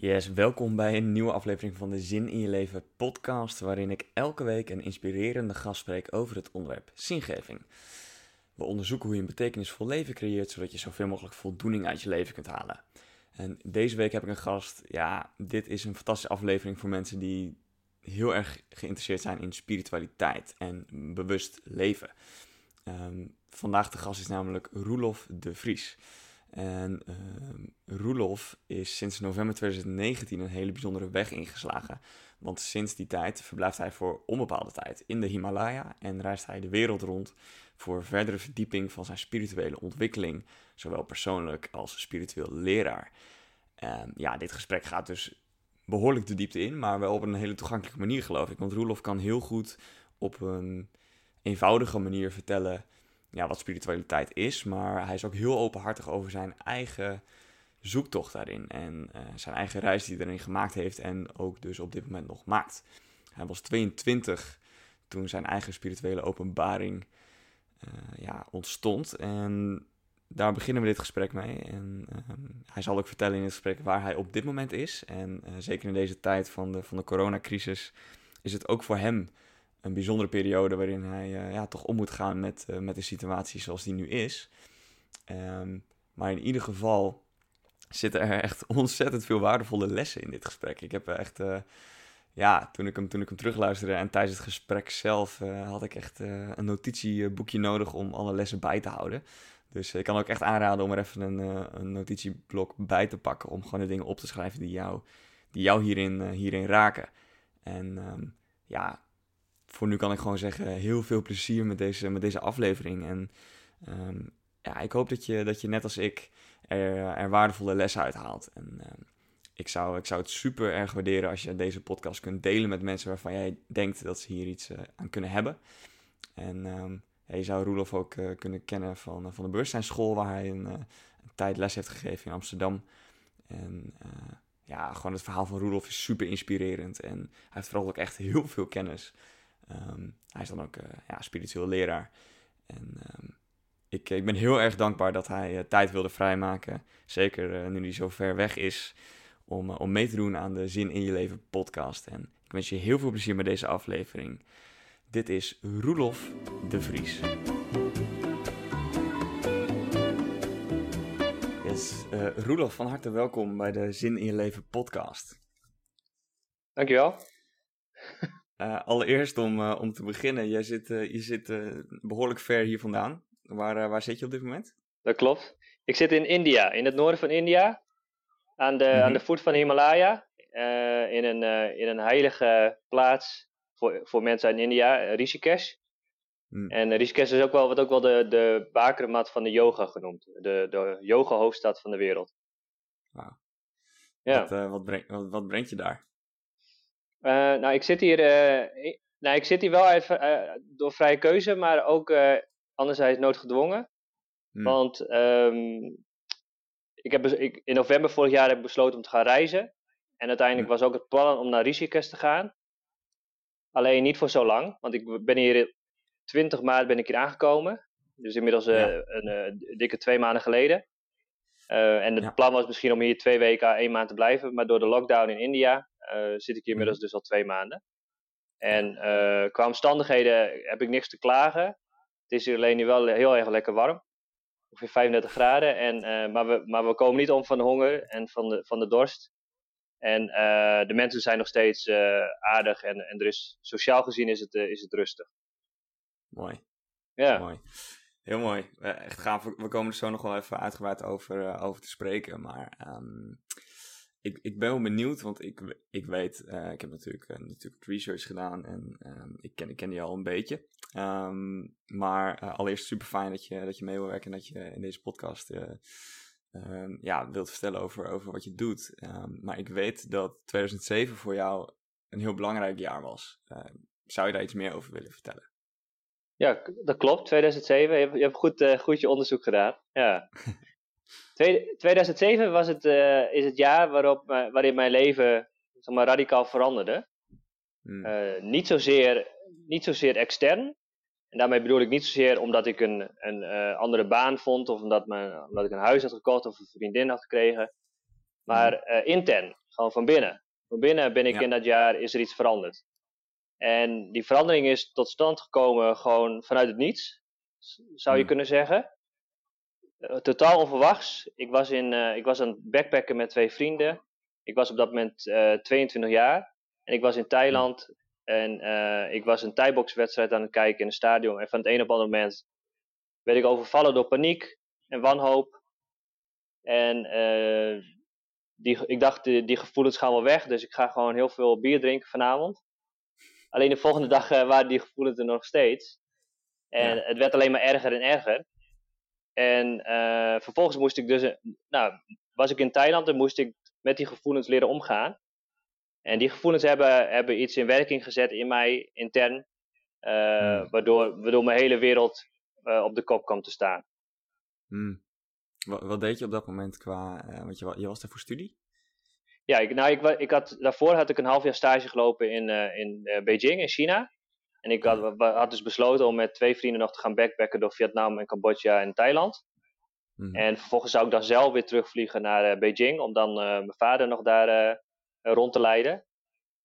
Yes, welkom bij een nieuwe aflevering van de Zin in je Leven podcast, waarin ik elke week een inspirerende gast spreek over het onderwerp zingeving. We onderzoeken hoe je een betekenisvol leven creëert, zodat je zoveel mogelijk voldoening uit je leven kunt halen. En deze week heb ik een gast, ja, dit is een fantastische aflevering voor mensen die heel erg geïnteresseerd zijn in spiritualiteit en bewust leven. Ehm, vandaag de gast is namelijk Roelof de Vries. En uh, Roelof is sinds november 2019 een hele bijzondere weg ingeslagen. Want sinds die tijd verblijft hij voor onbepaalde tijd in de Himalaya en reist hij de wereld rond voor verdere verdieping van zijn spirituele ontwikkeling, zowel persoonlijk als spiritueel leraar. Um, ja, dit gesprek gaat dus behoorlijk de diepte in, maar wel op een hele toegankelijke manier, geloof ik. Want Roelof kan heel goed op een eenvoudige manier vertellen ja, wat spiritualiteit is, maar hij is ook heel openhartig over zijn eigen zoektocht daarin en uh, zijn eigen reis die hij erin gemaakt heeft en ook dus op dit moment nog maakt. Hij was 22 toen zijn eigen spirituele openbaring uh, ja, ontstond en daar beginnen we dit gesprek mee. En uh, hij zal ook vertellen in het gesprek waar hij op dit moment is. En uh, zeker in deze tijd van de, van de coronacrisis is het ook voor hem een bijzondere periode waarin hij uh, ja, toch om moet gaan met, uh, met de situatie zoals die nu is. Um, maar in ieder geval zitten er echt ontzettend veel waardevolle lessen in dit gesprek. Ik heb echt, uh, ja, toen ik, hem, toen ik hem terugluisterde en tijdens het gesprek zelf had ik echt een notitieboekje nodig om alle lessen bij te houden. Dus ik kan ook echt aanraden om er even een, een notitieblok bij te pakken om gewoon de dingen op te schrijven die jou, die jou hierin, hierin raken. En um, ja, voor nu kan ik gewoon zeggen, heel veel plezier met deze, met deze aflevering. En um, ja, ik hoop dat je, dat je net als ik er, er waardevolle lessen uithaalt. En um, ik, zou, ik zou het super erg waarderen als je deze podcast kunt delen met mensen waarvan jij denkt dat ze hier iets uh, aan kunnen hebben. En ja, je zou Roelof ook kunnen kennen van, van de bewustzijnsschool, waar hij een, een, tijd les heeft gegeven in Amsterdam. En ja, gewoon het verhaal van Roelof is super inspirerend. En hij heeft vooral ook echt heel veel kennis. Um, hij is dan ook uh, ja, spiritueel leraar. En um, ik, ik ben heel erg dankbaar dat hij uh, tijd wilde vrijmaken. Zeker uh, nu hij zo ver weg is. Om, om mee te doen aan de Zin in je Leven podcast. En ik wens je heel veel plezier met deze aflevering. Dit is Roelof de Vries. Yes, Roelof, van harte welkom bij de Zin in je Leven podcast. Dankjewel. Uh, allereerst om, uh, om te beginnen, jij zit, uh, je zit behoorlijk ver hier vandaan. Waar, waar zit je op dit moment? Dat klopt. Ik zit in India, in het noorden van India, aan de, mm -hmm. aan de voet van de Himalaya, in, een, in een heilige plaats voor, voor mensen in India, Rishikesh. Mm. En Rishikesh is ook wel, wordt ook wel de, de bakermat van de yoga genoemd, de, de yoga-hoofdstad van de wereld. Wow. Ja. Wat, wat, breng, wat, wat brengt je daar? Uh, nou, ik zit hier, uh, nou, ik zit hier wel even uh, door vrije keuze, maar ook anderzijds noodgedwongen. Hmm. Want um, ik heb, ik, in november vorig jaar heb ik besloten om te gaan reizen. En uiteindelijk hmm. was ook het plan om naar Rishikesh te gaan. Alleen niet voor zo lang, want ik ben hier 20 maart ben ik hier aangekomen. Dus inmiddels ja. een, dikke twee maanden geleden. en het ja. plan was misschien om hier twee weken, één maand te blijven. Maar door de lockdown in India zit ik hier inmiddels dus al twee maanden. En uh, qua omstandigheden heb ik niks te klagen. Het is hier alleen nu wel heel erg lekker warm. Ongeveer 35 graden. En, uh, maar, we, maar we komen niet om van de honger en van de, van de dorst. En de mensen zijn nog steeds aardig. En, en er is, sociaal gezien is het, is het rustig. Mooi. Ja. Mooi. Heel mooi. Echt gaaf. We komen er zo nog wel even uitgebreid over, over te spreken. Maar um, ik, ik ben wel benieuwd, want ik, ik weet, uh, ik heb natuurlijk, uh, natuurlijk research gedaan en um, ik, ken, ik ken die al een beetje. Um, maar uh, allereerst super fijn dat je, dat je mee wil werken en dat je in deze podcast um, ja, wilt vertellen over, over wat je doet. maar ik weet dat 2007 voor jou een heel belangrijk jaar was. zou je daar iets meer over willen vertellen? Ja, dat klopt. 2007. Je hebt, je hebt goed, goed je onderzoek gedaan. Ja. 2007 was het, uh, is het jaar waarop, waarin mijn leven zeg maar, radicaal veranderde. Hmm. Uh, niet, zozeer, niet zozeer extern. En daarmee bedoel ik niet zozeer omdat ik een, een uh, andere baan vond, of omdat, mijn, omdat ik een huis had gekocht of een vriendin had gekregen. Maar intern. Gewoon van binnen. Van binnen ben ik in dat jaar, is er iets veranderd. En die verandering is tot stand gekomen gewoon vanuit het niets, zou je hmm. kunnen zeggen. Eh, totaal onverwachts. Ik was, in, uh, ik was aan het backpacken met twee vrienden. Ik was op dat moment uh, 22 jaar. En ik was in Thailand. En ik was een Thai-boxwedstrijd aan het kijken in een stadion. En van het een op het andere moment werd ik overvallen door paniek en wanhoop. En die, ik dacht, die, die gevoelens gaan wel weg. Dus ik ga gewoon heel veel bier drinken vanavond. Alleen de volgende dag uh, waren die gevoelens er nog steeds. En het werd alleen maar erger en erger. En uh, vervolgens moest ik dus, eh, nou, was ik in Thailand en moest ik met die gevoelens leren omgaan. En die gevoelens hebben, hebben iets in werking gezet in mij intern, uh, hmm. waardoor, waardoor mijn hele wereld op de kop kwam te staan. Hmm. Wat, wat, deed je op dat moment qua, want je, je was daar voor studie? Ja, ik, nou, ik, ik had, daarvoor had ik een half jaar stage gelopen in, uh, in uh, Beijing, in China. En ik had, had, dus besloten om met twee vrienden nog te gaan backpacken door Vietnam en Cambodja en Thailand. Mhm. En vervolgens zou ik dan zelf weer terugvliegen naar uh, Beijing om dan mijn vader nog daar rond te leiden.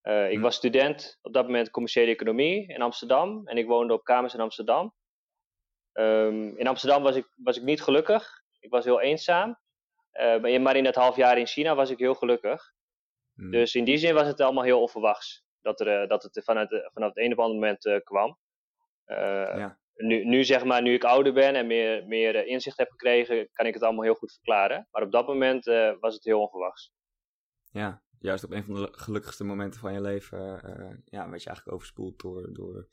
Ik mhm. was student op dat moment commerciële economie in Amsterdam en ik woonde op kamers in Amsterdam. Um, in Amsterdam was ik, was ik niet gelukkig. Ik was heel eenzaam. Maar in dat half jaar in China was ik heel gelukkig. Hmm. Dus in die zin was het allemaal heel onverwachts. Dat, er, eh, dat het vanuit, vanaf het een op ander moment uh, kwam. Ja. nu, nu, zeg maar, nu ik ouder ben en meer, meer inzicht heb gekregen, kan ik het allemaal heel goed verklaren. Maar op dat moment was het heel onverwachts. Ja, juist op een van de gelukkigste momenten van je leven ja, werd je eigenlijk overspoeld door, door,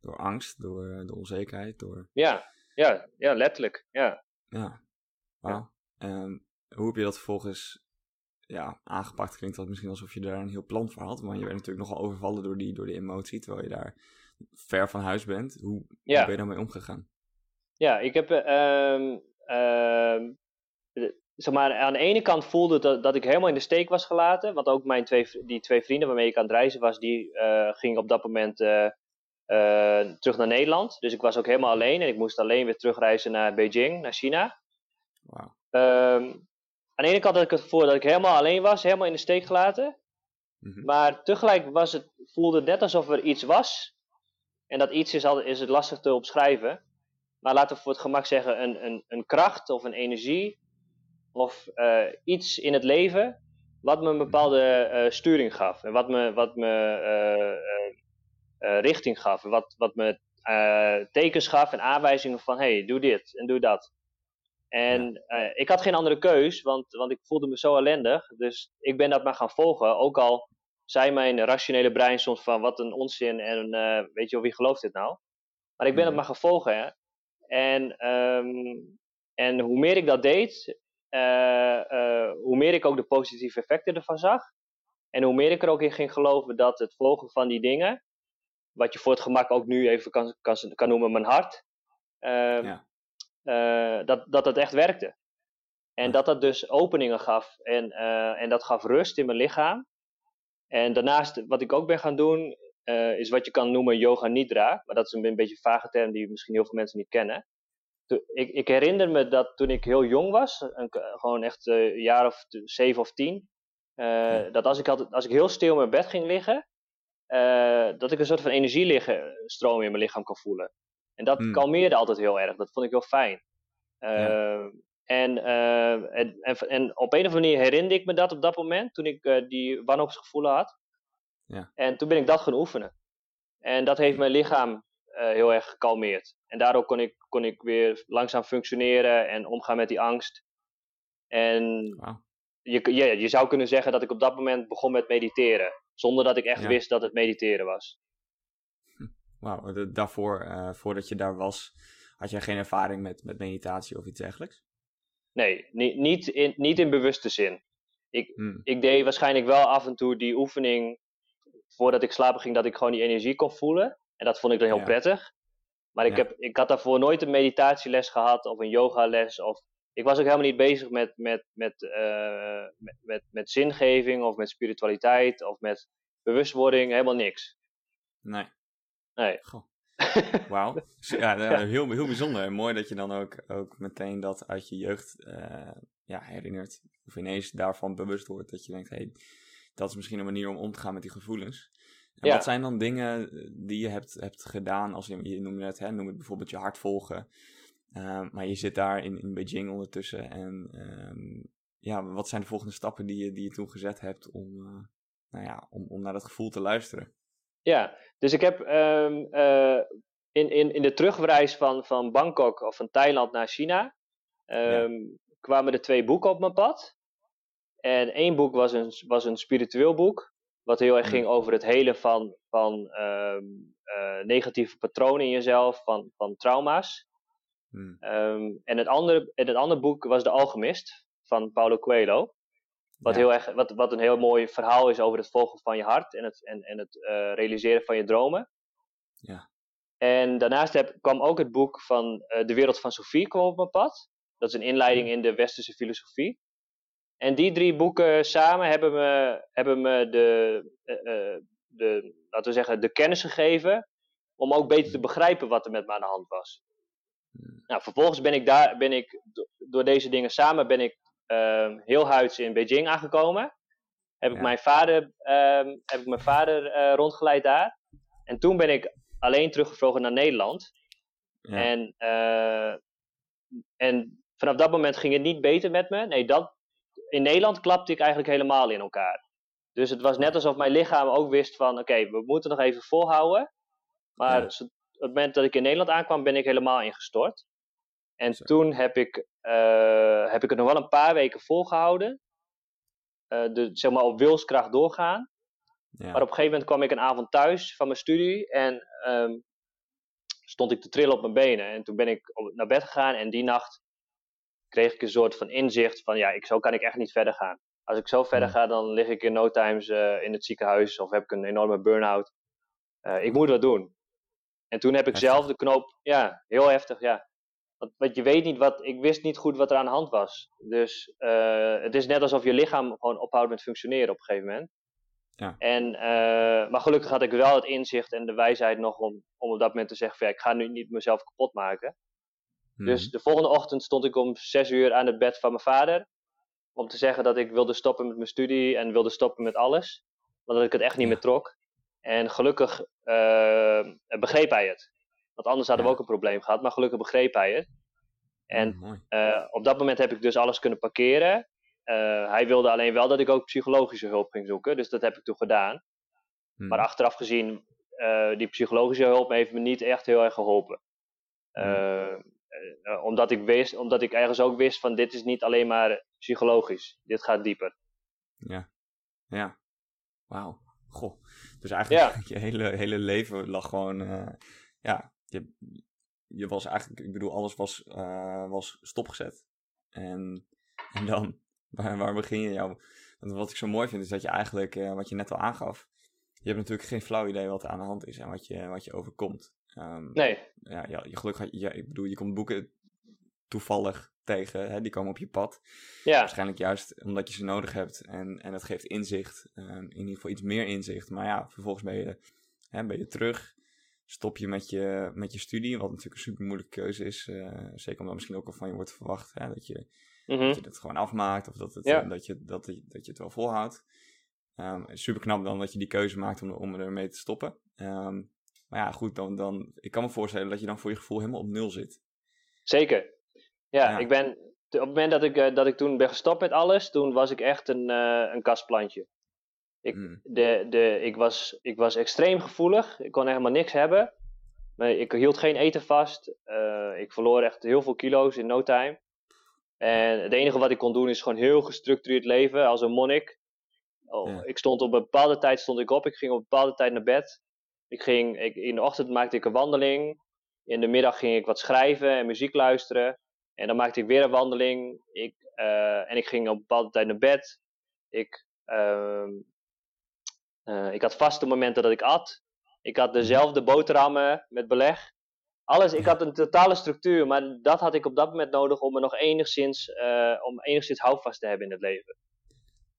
door angst, door de onzekerheid. Door... Ja, ja, ja, letterlijk. Ja. Ja, wauw. Ehm, hoe heb je dat vervolgens ja, aangepakt? Klinkt dat misschien alsof je daar een heel plan voor had, maar je werd natuurlijk nogal overvallen door die, door die emotie, terwijl je daar ver van huis bent. Hoe, hoe ben je daarmee omgegaan? Ja, ik heb. Um, zeg maar, aan de ene kant voelde dat, dat ik helemaal in de steek was gelaten. Want ook mijn twee, die twee vrienden waarmee ik aan het reizen was, die uh, gingen op dat moment uh, terug naar Nederland. Dus ik was ook helemaal alleen en ik moest alleen weer terugreizen naar Beijing, naar China. Wow. Um, aan de ene kant had ik het gevoel dat ik helemaal alleen was, helemaal in de steek gelaten. Mhm. Maar tegelijk was het, voelde het net alsof er iets was. En dat iets is, al, is het lastig te omschrijven. Maar laten we voor het gemak zeggen een, een, een kracht of een energie. Of uh, iets in het leven wat me een bepaalde uh, sturing gaf. En wat me, wat me uh, richting gaf. Wat, wat me tekens gaf en aanwijzingen van hey, doe dit en doe dat. En uh, ik had geen andere keus, want, want ik voelde me zo ellendig. Dus ik ben dat maar gaan volgen. Ook al zei mijn rationele brein soms van wat een onzin en uh, weet je wel, wie gelooft dit nou? Maar ik ben dat maar gaan volgen. Hè? En, um, en hoe meer ik dat deed, uh, hoe meer ik ook de positieve effecten ervan zag. En hoe meer ik er ook in ging geloven dat het volgen van die dingen, wat je voor het gemak ook nu even kan, kan, kan noemen mijn hart, ehm, ja uh, dat, dat het echt werkte. En dat dat dus openingen gaf en, uh, en dat gaf rust in mijn lichaam. En daarnaast, wat ik ook ben gaan doen, uh, is wat je kan noemen yoga nidra. Maar dat is een, een beetje een vage term die misschien heel veel mensen niet kennen. ik, ik, herinner me dat toen ik heel jong was, een, gewoon echt een jaar of zeven of tien, ja. dat als ik, altijd, als ik heel stil in mijn bed ging liggen, dat ik een soort van energiestroom in mijn lichaam kon voelen. En dat hmm. kalmeerde altijd heel erg. Dat vond ik heel fijn. Uh, en, uh, en, en, en, op een of andere manier herinnerde ik me dat op dat moment, toen ik uh, die wanhoopsgevoelen had. Ja. En toen ben ik dat gaan oefenen. En dat heeft mijn lichaam heel erg gekalmeerd. En daardoor kon ik, kon ik weer langzaam functioneren en omgaan met die angst. En wow. je, je, je zou kunnen zeggen dat ik op dat moment begon met mediteren. Zonder dat ik echt wist dat het mediteren was. Wauw, daarvoor, uh, voordat je daar was, had jij geen ervaring met, met meditatie of iets dergelijks? Nee, niet, niet, in, niet in bewuste zin. Ik, hmm. ik deed waarschijnlijk wel af en toe die oefening voordat ik slapen ging, dat ik gewoon die energie kon voelen. En dat vond ik dan heel prettig. Maar ik, heb, ik had daarvoor nooit een meditatieles gehad of een yogales. Of, ik was ook helemaal niet bezig met, met, met, uh, met, met, met zingeving of met spiritualiteit of met bewustwording. Helemaal niks. Nee. Nee. Wauw. Ja, heel, heel bijzonder. En mooi dat je dan ook, ook meteen dat uit je jeugd uh, ja, herinnert. Of ineens daarvan bewust wordt dat je denkt, hé, hey, dat is misschien een manier om om te gaan met die gevoelens. En wat zijn dan dingen die je hebt, hebt gedaan, als je, je noemde het, hè, noem het bijvoorbeeld je hart volgen. Uh, maar je zit daar in, in Beijing ondertussen. En uh, ja, wat zijn de volgende stappen die je, die je toen gezet hebt om, uh, nou ja, om, om naar dat gevoel te luisteren? Ja, dus ik heb um, in, in, in de terugreis van, van Bangkok of van Thailand naar China um, kwamen er twee boeken op mijn pad. En één boek was een, was een spiritueel boek, wat heel erg hmm. ging over het helen van, van um, uh, negatieve patronen in jezelf, van, van trauma's. Hmm. Um, en, het andere, en het andere boek was De Alchemist van Paulo Coelho. Wat, heel erg, wat, wat een heel mooi verhaal is over het volgen van je hart en het, en, en het uh, realiseren van je dromen. Ja. En daarnaast heb, kwam ook het boek van uh, De Wereld van Sophie kwam op mijn pad. Dat is een inleiding in de westerse filosofie. En die drie boeken samen hebben me, hebben me de, uh, de, laten we zeggen, de kennis gegeven om ook beter te begrijpen wat er met me aan de hand was. Nou, vervolgens ben ik daar, ben ik, door deze dingen samen ben ik uh, heel huids in Beijing aangekomen. Heb ik mijn vader, uh, heb ik mijn vader uh, rondgeleid daar. En toen ben ik alleen teruggevlogen naar Nederland. Ja. En, uh, en vanaf dat moment ging het niet beter met me. Nee, dat, in Nederland klapte ik eigenlijk helemaal in elkaar. Dus het was net alsof mijn lichaam ook wist van, oké, we moeten nog even volhouden. Maar ja. op het moment dat ik in Nederland aankwam, ben ik helemaal ingestort. En Zo. toen heb ik, uh, heb ik het nog wel een paar weken volgehouden. Uh, de, zeg maar op wilskracht doorgaan. Ja. Maar op een gegeven moment kwam ik een avond thuis van mijn studie en um, stond ik te trillen op mijn benen. En toen ben ik naar bed gegaan en die nacht kreeg ik een soort van inzicht van ja, ik, zo kan ik echt niet verder gaan. Als ik zo verder ga, dan lig ik in no times uh, in het ziekenhuis of heb ik een enorme burn-out. Uh, ik moet wat doen. En toen heb ik zelf de knoop, ja, heel heftig, ja. Want, want, je weet niet wat, ik wist niet goed wat er aan de hand was. Dus uh, het is net alsof je lichaam gewoon ophoudt met functioneren op een gegeven moment. Ja. En, uh, maar gelukkig had ik wel het inzicht en de wijsheid nog om, om op dat moment te zeggen: van, ja, ik ga nu niet mezelf kapot maken. Hmm. Dus de volgende ochtend stond ik om zes uur aan het bed van mijn vader. Om te zeggen dat ik wilde stoppen met mijn studie en wilde stoppen met alles. Want dat ik het echt niet meer trok. En gelukkig uh, begreep hij het. Want anders hadden we ook een probleem gehad. Maar gelukkig begreep hij het. En uh, op dat moment heb ik dus alles kunnen parkeren. Uh, hij wilde alleen wel dat ik ook psychologische hulp ging zoeken. Dus dat heb ik toen gedaan. Hmm. Maar achteraf gezien, uh, die psychologische hulp heeft me niet echt heel erg geholpen. Hmm. Omdat, ik wist, omdat ik ergens ook wist van dit is niet alleen maar psychologisch. Dit gaat dieper. Ja, ja. Wauw. Goh. Dus eigenlijk ja. je hele, hele leven lag gewoon... ja, je, je was eigenlijk... Ik bedoel, alles was, was stopgezet. En, en dan Waar, waar begin je jou? Want wat ik zo mooi vind is dat je eigenlijk, uh, wat je net al aangaf, je hebt natuurlijk geen flauw idee wat er aan de hand is en wat je, wat je overkomt. Um, nee. Ja, ja, je geluk, ja, ik bedoel, je komt boeken toevallig tegen, hè, die komen op je pad. Ja. Waarschijnlijk juist omdat je ze nodig hebt en, en dat geeft inzicht, um, in ieder geval iets meer inzicht. Maar ja, vervolgens ben je, hè, ben je terug, stop je met je, met je studie, wat natuurlijk een super moeilijke keuze is. Uh, zeker omdat misschien ook al van je wordt verwacht hè, dat je Mm -hmm. Dat je het gewoon afmaakt of dat, het, ja. dat, je, dat, dat je het wel volhoudt. Um, super knap dan dat je die keuze maakt om, om ermee te stoppen. Um, maar ja, goed, dan, dan, ik kan me voorstellen dat je dan voor je gevoel helemaal op nul zit. Zeker. Ja, ja. ik ben, op het moment dat ik, uh, dat ik toen ben gestopt met alles, toen was ik echt een, uh, een kastplantje. Ik, mm. de, de, ik, was, ik was extreem gevoelig, ik kon helemaal niks hebben. Ik hield geen eten vast. Uh, ik verloor echt heel veel kilo's in no time. En het enige wat ik kon doen is gewoon heel gestructureerd leven als een monnik. Oh, ja. Ik stond op een bepaalde tijd stond ik op, ik ging op een bepaalde tijd naar bed. Ik ging, ik, in de ochtend maakte ik een wandeling. In de middag ging ik wat schrijven en muziek luisteren. En dan maakte ik weer een wandeling. Ik, uh, en ik ging op een bepaalde tijd naar bed. Ik, uh, uh, ik had vaste momenten dat ik at. Ik had dezelfde boterhammen met beleg alles, ik had een totale structuur, maar dat had ik op dat moment nodig om me nog enigszins, uh, om enigszins houvast te hebben in het leven.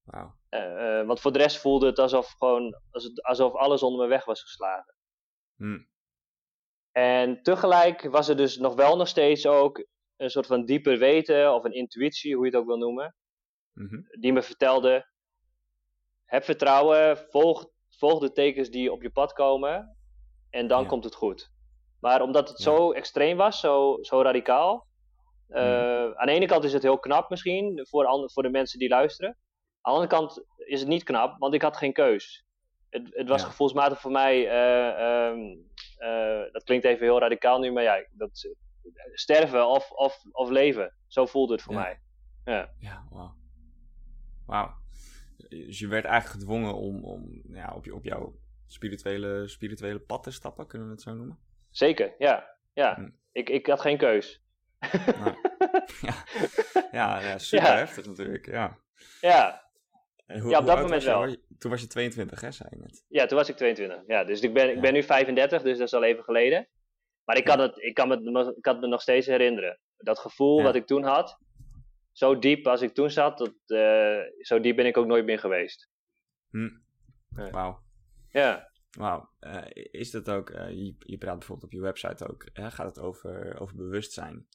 Wow. Uh, uh, want voor de rest voelde het alsof, gewoon, alsof alles onder me weg was geslagen. Hmm. En tegelijk was er dus nog wel nog steeds ook een soort van dieper weten of een intuïtie, hoe je het ook wil noemen, mm -hmm. die me vertelde: heb vertrouwen, volg, volg de tekens die op je pad komen en dan komt het goed. Maar omdat het zo extreem was, zo, zo radicaal, uh, aan de ene kant is het heel knap misschien voor, voor de mensen die luisteren. Aan de andere kant is het niet knap, want ik had geen keus. Het, het was gevoelsmatig voor mij, uh, um, uh, dat klinkt even heel radicaal nu, maar ja, dat, sterven of, of, of leven. Zo voelde het voor mij. Ja, ja wauw. Wauw. Dus je werd eigenlijk gedwongen om, om ja, op, je, op jouw spirituele, spirituele pad te stappen, kunnen we het zo noemen? Zeker, ja. ja. Hm. Ik, ik had geen keus. Nou, ja. Ja, ja, super heftig natuurlijk, ja. Ja, hoe, ja, op dat moment wel. Toen was je 22, hè, zei je net. Ja, toen was ik 22. Ja, dus ik ben, ik ben nu 35, dus dat is al even geleden. Maar ik, kan, het, ik, kan, me, ik kan me nog steeds herinneren. Dat gevoel wat ik toen had, zo diep als ik toen zat, dat, uh, zo diep ben ik ook nooit meer geweest. Hm. Wauw. Ja. Wauw. Uh, is dat ook, uh, je, je praat bijvoorbeeld op je website ook, hè, gaat het over, over bewustzijn?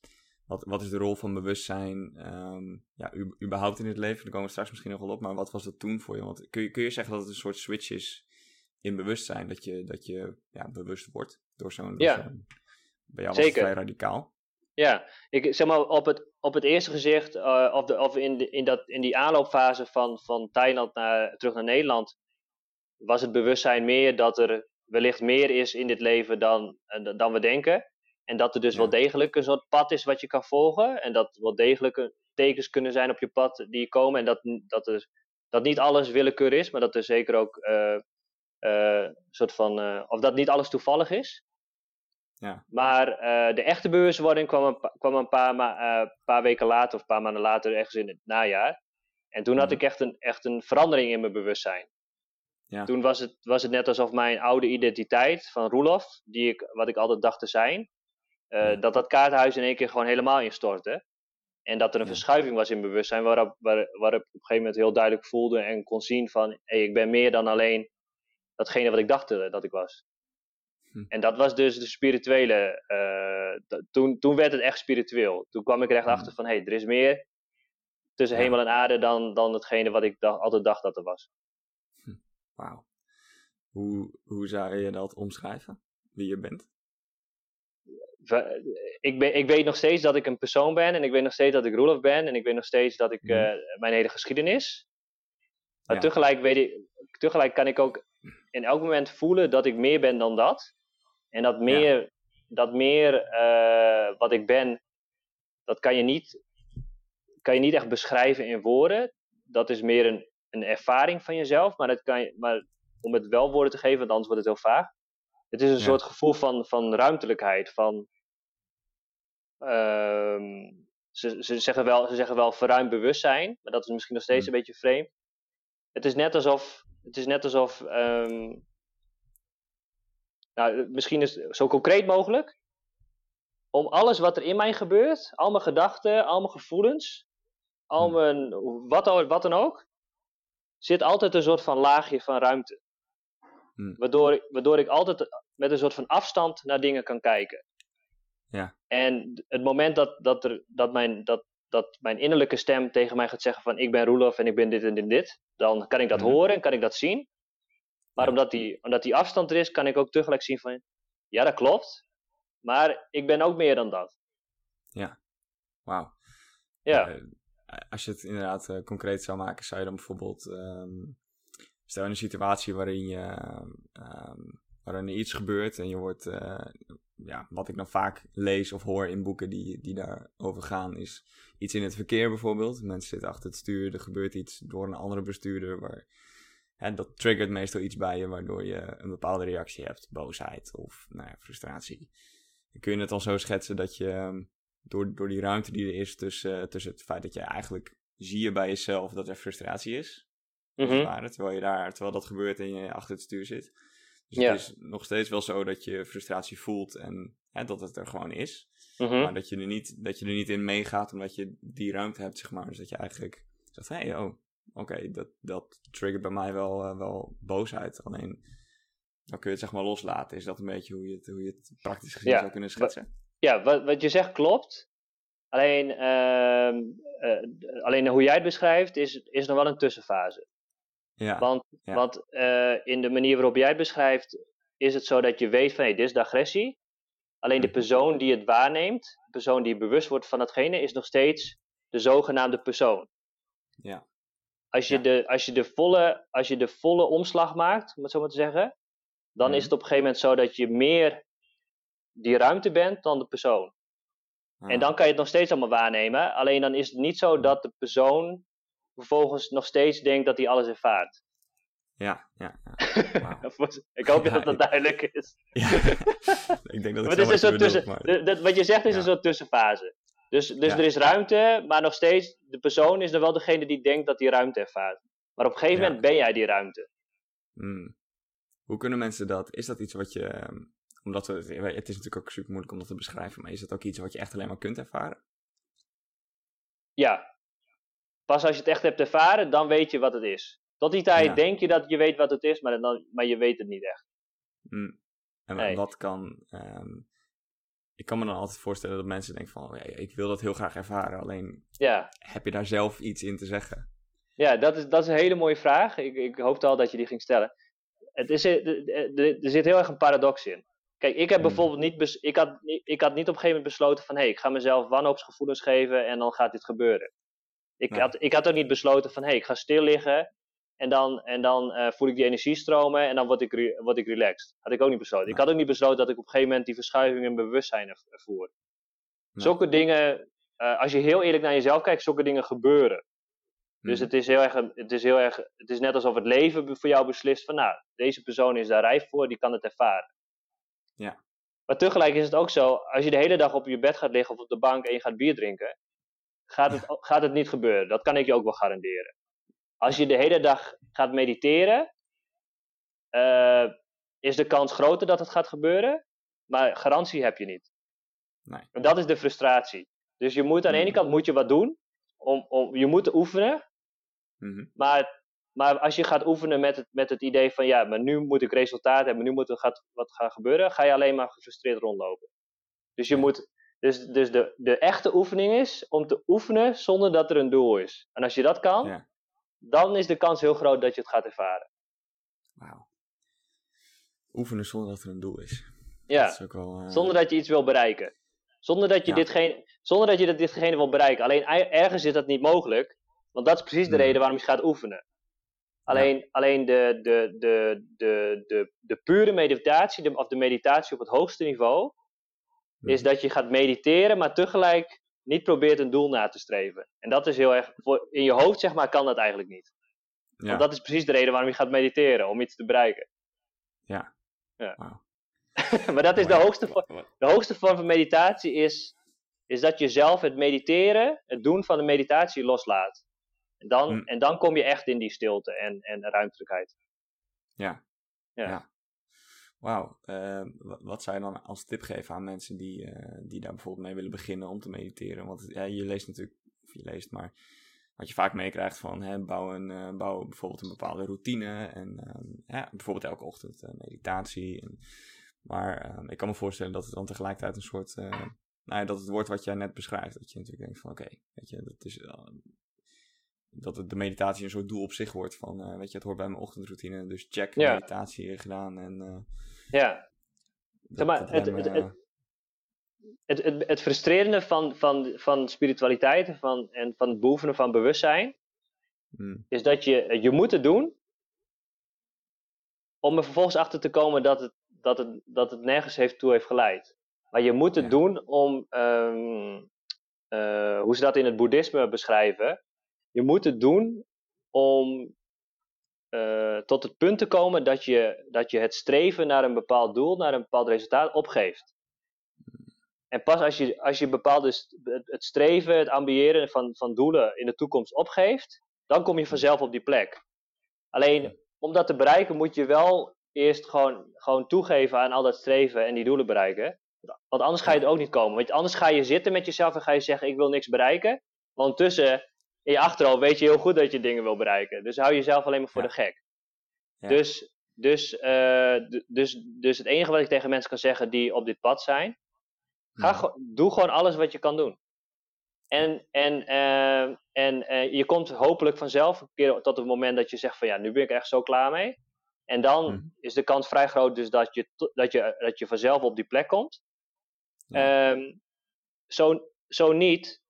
Wat, wat is de rol van bewustzijn um, ja, überhaupt in het leven? Daar komen we straks misschien nog wel op, maar wat was dat toen voor je? Want kun je, kun je zeggen dat het een soort switch is in bewustzijn, dat je, dat je ja, bewust wordt door zo'n... Ja. Zo bij jou was het vrij radicaal. Ja, ik zeg maar op het, op het eerste gezicht, uh, of, de, of in, de, in, dat, in die aanloopfase van, van Thailand naar, terug naar Nederland, was het bewustzijn meer dat er wellicht meer is in dit leven dan, uh, dan we denken. En dat er dus wel degelijk een soort pad is wat je kan volgen. En dat wel degelijk tekens kunnen zijn op je pad die komen. En dat, dat, er, dat niet alles willekeur is, maar dat er zeker ook uh, uh, soort van. of dat niet alles toevallig is. Ja. Maar de echte bewustwording kwam een, kwam een paar, ma paar weken later of een paar maanden later, ergens in het najaar. En toen had mhm. ik echt een, echt een verandering in mijn bewustzijn. Ja. Toen was het, was het net alsof mijn oude identiteit van Roelof, die ik, wat ik altijd dacht te zijn, uh, dat dat kaarthuis in één keer gewoon helemaal instortte. En dat er een verschuiving was in bewustzijn, waarop, waar, waarop ik op een gegeven moment heel duidelijk voelde en kon zien van, hey, ik ben meer dan alleen datgene wat ik dacht dat ik was. Hm. En dat was dus de spirituele, uh, toen, toen werd het echt spiritueel. Toen kwam ik er echt hm. achter van, hé, hey, er is meer tussen hemel en aarde dan, dan hetgene wat ik dacht, altijd dacht dat er was. Hm. Wauw. Hoe, hoe zou je dat omschrijven, wie je bent? ik, ben, ik weet nog steeds dat ik een persoon ben en ik weet nog steeds dat ik Roelof ben en ik weet nog steeds dat ik eh, mijn hele geschiedenis. Maar tegelijk, weet ik, tegelijk kan ik ook in elk moment voelen dat ik meer ben dan dat. En dat meer, dat meer uh, wat ik ben, dat kan je, niet, kan je niet echt beschrijven in woorden. Dat is meer een, een ervaring van jezelf. Maar, dat kan je, maar om het wel woorden te geven, want anders wordt het heel vaag. Het is een soort gevoel van, van ruimtelijkheid, van Ehm, ze, ze, zeggen wel, ze zeggen wel verruimd bewustzijn, maar dat is misschien nog steeds hmm. een beetje vreemd. Het is net alsof, het is net alsof um, nou, misschien is het zo concreet mogelijk, om alles wat er in mij gebeurt, al mijn gedachten, al mijn gevoelens, al hmm. mijn, wat, wat dan ook, zit altijd een soort van laagje van ruimte. Hmm. Waardoor, waardoor ik altijd met een soort van afstand naar dingen kan kijken. Ja. En het moment dat, dat, er, dat, mijn, dat, dat mijn innerlijke stem tegen mij gaat zeggen van ik ben Roelof en ik ben dit en dit, dit dan kan ik dat mhm. horen en kan ik dat zien. Maar omdat, die, omdat die afstand er is, kan ik ook tegelijk zien van ja, dat klopt. Maar ik ben ook meer dan dat. Ja, wauw. Ja. Uh, als je het inderdaad uh, concreet zou maken, zou je dan bijvoorbeeld... Um, stel in een situatie waarin je... Um, waarin er iets gebeurt en je wordt uh, ja, wat ik dan vaak lees of hoor in boeken die, die daarover gaan, is iets in het verkeer bijvoorbeeld. Mensen zitten achter het stuur, er gebeurt iets door een andere bestuurder. Waar, hè, dat triggert meestal iets bij je, waardoor je een bepaalde reactie hebt. Boosheid of nou ja, frustratie. Dan kun je het al zo schetsen dat je ehm, door, door die ruimte die er is tussen, tussen het feit dat je eigenlijk zie je bij jezelf dat er frustratie is. Mm -hmm. terwijl, je daar, terwijl dat gebeurt en je achter het stuur zit dus ja. het is nog steeds wel zo dat je frustratie voelt en dat het er gewoon is. Mhm. Maar dat je, er niet, dat je er niet in meegaat omdat je die ruimte hebt, zeg maar. Dus dat je eigenlijk zegt, hé, hey, oh, oké, dat, dat triggert bij mij wel, uh, wel boosheid. Alleen, dan kun je het zeg maar loslaten. Is dat een beetje hoe je het, hoe je het praktisch gezien zou kunnen schetsen? Ja, wat, wat je zegt klopt. Alleen, uh, uh, alleen hoe jij het beschrijft is, is nog wel een tussenfase. Ja. Want, want uh, in de manier waarop jij het beschrijft, is het zo dat je weet van hé, dit is de agressie. Alleen de mhm. persoon die het waarneemt, de persoon die bewust wordt van datgene, is nog steeds de zogenaamde persoon. Ja. Als je, de, als je, de, volle, als je de volle omslag maakt, om het zo maar te zeggen, dan is mhm. het op een gegeven moment zo dat je meer die ruimte bent dan de persoon. En dan kan je het nog steeds allemaal waarnemen. Alleen dan is het niet zo dat de persoon vervolgens nog steeds denkt dat hij alles ervaart. Ja, ja. ja. ik hoop dat dat duidelijk is. Ja. ik denk dat het is een tussen, maar... Wat je zegt is een soort tussenfase. Dus, dus er is ruimte, maar nog steeds, de persoon is er wel degene die denkt dat hij ruimte ervaart. Maar op een gegeven moment ben jij die ruimte. Hmm. Hoe kunnen mensen dat? Is dat iets wat je. Ehm, omdat we, het is natuurlijk ook super moeilijk om dat te beschrijven, maar is dat ook iets wat je echt alleen maar kunt ervaren? Ja. Pas als je het echt hebt ervaren, dan weet je wat het is. Tot die tijd denk je dat je weet wat het is, maar, dan, maar je weet het niet echt. Hmm. En wat kan. Ehm, ik kan me dan altijd voorstellen dat mensen denken van, ja, ik wil dat heel graag ervaren, alleen ja. heb je daar zelf iets in te zeggen? Ja, dat is, dat is een hele mooie vraag. Ik, ik hoopte al dat je die ging stellen. Het is, er, zit heel erg een paradox in. Kijk, ik heb hmm. bijvoorbeeld niet, ik had, ik had niet op een gegeven moment besloten van, hé, hey, ik ga mezelf wanhoopsgevoelens geven en dan gaat dit gebeuren. Ik, had, ik had ook niet besloten van, hé, hey, ik ga stil liggen en dan, en dan uh, voel ik die energie stromen en dan word ik, word ik relaxed. Had ik ook niet besloten. Ik had ook niet besloten dat ik op een gegeven moment die verschuiving in bewustzijn ervoer. Zulke dingen, uh, als je heel eerlijk naar jezelf kijkt, zulke dingen gebeuren. Dus hmm. het is, heel erg, het is heel erg, het is net alsof het leven voor jou beslist van, nou, deze persoon is daar rijp voor, die kan het ervaren. Ja. Maar tegelijk is het ook zo, als je de hele dag op je bed gaat liggen of op de bank en je gaat bier drinken, gaat het, gaat het niet gebeuren. Dat kan ik je ook wel garanderen. Als je de hele dag gaat mediteren, uh, is de kans groter dat het gaat gebeuren, maar garantie heb je niet. Nee. En dat is de frustratie. Dus je moet aan de ene hmm. kant moet je wat doen, om, om, je moet oefenen, mhm. maar, maar als je gaat oefenen met het, met het idee van ja, maar nu moet ik resultaat hebben, nu moet er gaat, wat gaan gebeuren, ga je alleen maar gefrustreerd rondlopen. Dus je moet, dus, dus de, de echte oefening is om te oefenen zonder dat er een doel is. En als je dat kan, ja dan is de kans heel groot dat je het gaat ervaren. Wauw. Oefenen zonder dat er een doel is. Ja, is ook wel, uh... zonder dat je iets wil bereiken. Zonder dat je, ditgene, zonder dat je ditgene wil bereiken. Alleen ergens is dat niet mogelijk. Want dat is precies de hmm. reden waarom je gaat oefenen. Alleen, ja. alleen de, de, de, de, de, de pure meditatie, de, of de meditatie op het hoogste niveau, is hmm. dat je gaat mediteren, maar tegelijk niet probeert een doel na te streven. En dat is heel erg, voor, in je hoofd zeg maar, kan dat eigenlijk niet. Ja. Want dat is precies de reden waarom je gaat mediteren, om iets te bereiken. Ja. ja. maar dat is de hoogste, vorm, de hoogste vorm van meditatie is, is dat je zelf het mediteren, het doen van de meditatie loslaat. En dan, hm. en dan kom je echt in die stilte en, en ruimtelijkheid. Ja. ja. ja. Wauw, uh, wat zou je dan als tip geven aan mensen die, uh, die daar bijvoorbeeld mee willen beginnen om te mediteren? Want je leest natuurlijk, of je leest, maar wat je vaak meekrijgt van hè, bouw, een, uh, bouw bijvoorbeeld een bepaalde routine en ehm, ja, bijvoorbeeld elke ochtend meditatie. En, maar ehm, ik kan me voorstellen dat het dan tegelijkertijd een soort, nou ja, dat het wordt wat jij net beschrijft, dat je natuurlijk denkt van oké, weet je, dat is dat het de meditatie een soort doel op zich wordt. Van, uh, weet je, het hoort bij mijn ochtendroutine. Dus check, ja. meditatie gedaan. En, uh, ja. Maar, het, het, het, het, het, frustrerende van, van, van spiritualiteit van, en van het beoefenen van bewustzijn, hmm. is dat je, je moet het doen, om er vervolgens achter te komen dat het, dat het, dat het nergens heeft toe heeft geleid. Maar je moet het doen om, um, uh, hoe ze dat in het boeddhisme beschrijven, je moet het doen om uh, tot het punt te komen dat je, dat je het streven naar een bepaald doel, naar een bepaald resultaat opgeeft. En pas als je, als je bepaalde het streven, het ambiëren van, van doelen in de toekomst opgeeft, dan kom je vanzelf op die plek. Alleen om dat te bereiken moet je wel eerst gewoon, gewoon toegeven aan al dat streven en die doelen bereiken. Want anders ga je het ook niet komen. Want anders ga je zitten met jezelf en ga je zeggen: Ik wil niks bereiken. Want ondertussen in je achterhoofd weet je heel goed dat je dingen wil bereiken. Dus hou jezelf alleen maar voor de gek. Ja. Dus, dus, uh, dus, dus het enige wat ik tegen mensen kan zeggen die op dit pad zijn, ga, doe gewoon alles wat je kan doen. En, en, uh, en uh, je komt hopelijk vanzelf een keer tot het moment dat je zegt van ja, nu ben ik echt zo klaar mee. En dan mm. is de kans vrij groot dus dat je, dat je, dat je vanzelf op die plek komt. Ja. Um, zo, zo niet.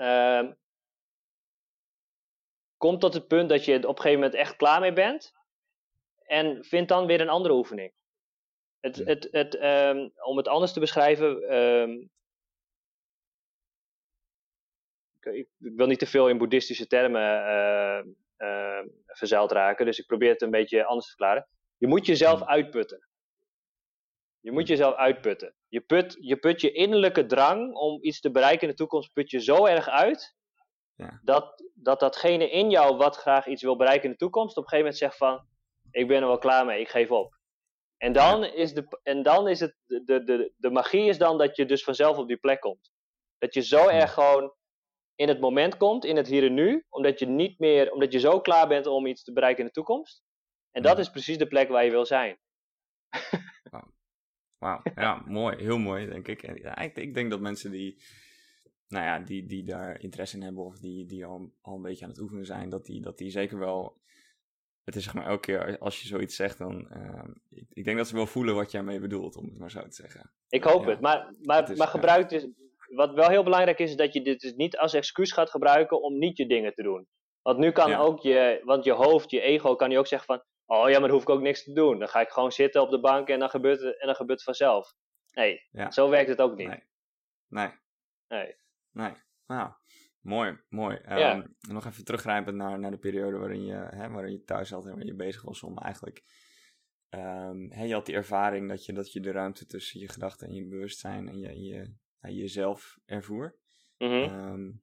Um, kom tot het punt dat je op een gegeven moment echt klaar mee bent. En vind dan weer een andere oefening. Het, het, het, um, om het anders te beschrijven. Um, ik, ik, wil niet te veel in boeddhistische termen uh, uh, verzeild raken. Dus ik probeer het een beetje anders te verklaren. Je moet jezelf uitputten. Je moet jezelf uitputten. Je put, je put je innerlijke drang om iets te bereiken in de toekomst, put je zo erg uit. Ja. Dat, dat datgene in jou wat graag iets wil bereiken in de toekomst, op een gegeven moment zegt van, ik ben er wel klaar mee, ik geef op. En dan is, de, en dan is het, de, de, de magie is dan dat je dus vanzelf op die plek komt. Dat je zo erg gewoon in het moment komt, in het hier en nu, omdat je niet meer, omdat je zo klaar bent om iets te bereiken in de toekomst. En dat is precies de plek waar je wil zijn. Wauw, ja, mooi, heel mooi, denk ik. Ja, ik. Ik denk dat mensen die, nou ja, die, die daar interesse in hebben of die, die al, al een beetje aan het oefenen zijn, dat die, dat die zeker wel het is zeg maar elke keer als je zoiets zegt, dan. Uh, ik, ik, denk dat ze wel voelen wat jij mee bedoelt, om het maar zo te zeggen. Ik hoop het, maar, maar, maar gebruik dus. Wat wel heel belangrijk is, is dat je dit dus niet als excuus gaat gebruiken om niet je dingen te doen. Want nu kan ook je, want je hoofd, je ego, kan je ook zeggen van. Oh ja, maar dan hoef ik ook niks te doen. Dan ga ik gewoon zitten op de bank en dan gebeurt het, en dan gebeurt het vanzelf. Nee, zo werkt het ook niet. Nee. Nee. Nee. nee. Nou, Mooi, mooi. Ja. Um, nog even teruggrijpend naar, naar de periode waarin je, hè, waarin je thuis zat en waarin je bezig was om eigenlijk... Um, hè, je had die ervaring dat je, dat je de ruimte tussen je gedachten en je bewustzijn en je, je, ja, jezelf ervoer. Mm -hmm. um, uh,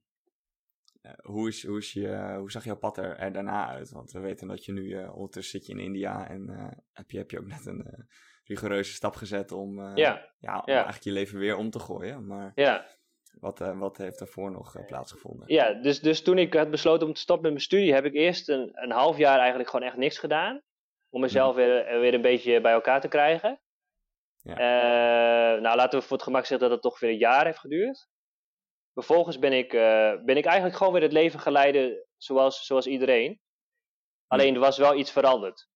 hoe, is, hoe, is je, hoe zag jouw pad er, er daarna uit? Want we weten dat je nu uh, ondertussen zit je in India en uh, heb, je, heb je ook net een rigoureuze stap gezet om, ja. Ja, om eigenlijk je leven weer om te gooien. Maar ja. Wat, wat heeft daarvoor nog plaatsgevonden? Ja, dus, dus toen ik had besloten om te stoppen met mijn studie, heb ik eerst een, een half jaar eigenlijk gewoon echt niks gedaan. Om mezelf mhm. weer, eh, weer een beetje bij elkaar te krijgen. Ja. Nou, laten we voor het gemak zeggen dat het toch weer een jaar heeft geduurd. Vervolgens ben ik, ben ik eigenlijk gewoon weer het leven geleiden zoals, zoals iedereen. Alleen er was wel iets veranderd.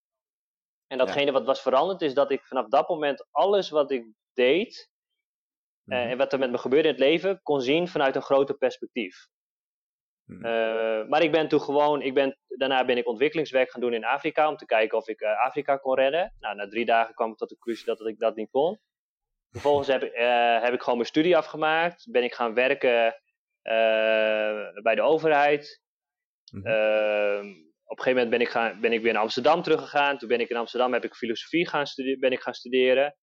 En datgene ja. wat was veranderd is dat ik vanaf dat moment alles wat ik deed, uh, en wat er met me gebeurde in het leven kon zien vanuit een groter perspectief. Mm. Uh, maar ik ben toen gewoon, ik ben, daarna ben ik ontwikkelingswerk gaan doen in Afrika om te kijken of ik Afrika kon redden. Nou, na drie dagen kwam ik tot de conclusie dat, dat ik dat niet kon. Vervolgens heb ik, heb ik gewoon mijn studie afgemaakt. Ben ik gaan werken bij de overheid. Mm -hmm. op een gegeven moment ben ik, gaan, ben ik weer naar Amsterdam teruggegaan. Toen ben ik in Amsterdam heb ik filosofie gaan, ben ik gaan studeren.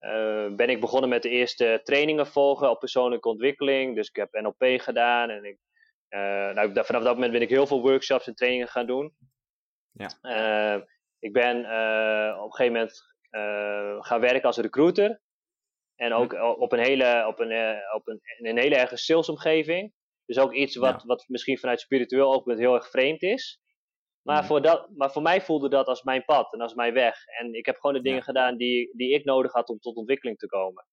Uh, ben ik begonnen met de eerste trainingen volgen op persoonlijke ontwikkeling. Dus ik heb NLP gedaan. En ik, uh, nou, vanaf dat moment ben ik heel veel workshops en trainingen gaan doen. Ja. Uh, ik ben op een gegeven moment gaan werken als recruiter. En ook op een hele, op een, op een, in een hele erge salesomgeving. Dus ook iets wat, ja. wat misschien vanuit spiritueel oogpunt heel erg vreemd is. Maar, voor dat, maar voor mij voelde dat als mijn pad en als mijn weg. En ik heb gewoon de dingen gedaan die, die ik nodig had om tot ontwikkeling te komen.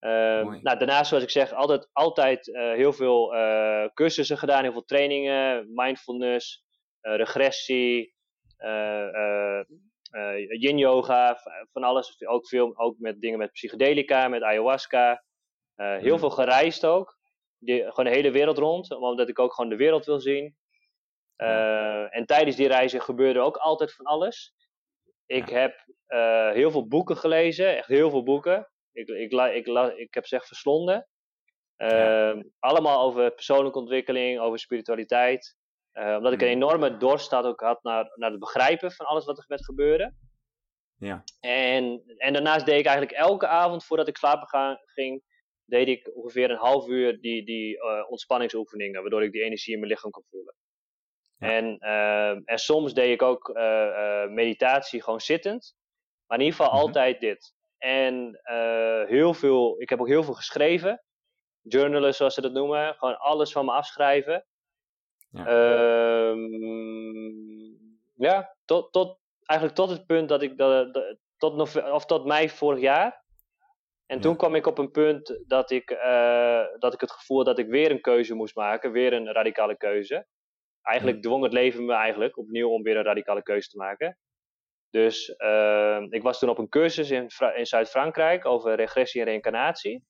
Uh, nou, daarnaast, zoals ik zeg, altijd, altijd uh, heel veel uh, cursussen gedaan, heel veel trainingen, mindfulness, eh, regressie, yin yoga, van alles. Ook, veel, ook met dingen met psychedelica, met ayahuasca. heel mm. veel gereisd ook. Die, gewoon de hele wereld rond, omdat ik ook gewoon de wereld wil zien. Uh, en tijdens die reizen gebeurde ook altijd van alles. Ik ja. heb uh, heel veel boeken gelezen, echt heel veel boeken. Ik, ik, ik, ik heb ze echt verslonden. Uh, ja. Ehm, allemaal over persoonlijke ontwikkeling, over spiritualiteit. Eh, omdat ik een mm. enorme dorst ook had naar, naar het begrijpen van alles wat er met gebeurde. Ja. En, en daarnaast deed ik eigenlijk elke avond voordat ik slapen ga, ging, deed ik ongeveer een half uur die, die ontspanningsoefeningen, waardoor ik die energie in mijn lichaam kon voelen. En, uh, en soms deed ik ook meditatie gewoon zittend. Maar in ieder geval mm-hmm. altijd dit. En heel veel, ik heb ook heel veel geschreven. Journalen zoals ze dat noemen. Gewoon alles van me afschrijven. Ja, ja tot, tot, eigenlijk tot het punt dat ik, dat, tot, of tot mei vorig jaar. En toen kwam ik op een punt dat ik, dat ik het gevoel dat ik weer een keuze moest maken, weer een radicale keuze. Eigenlijk dwong het leven me eigenlijk opnieuw om weer een radicale keuze te maken. Dus ik was toen op een cursus in, in Zuid-Frankrijk over regressie en reïncarnatie.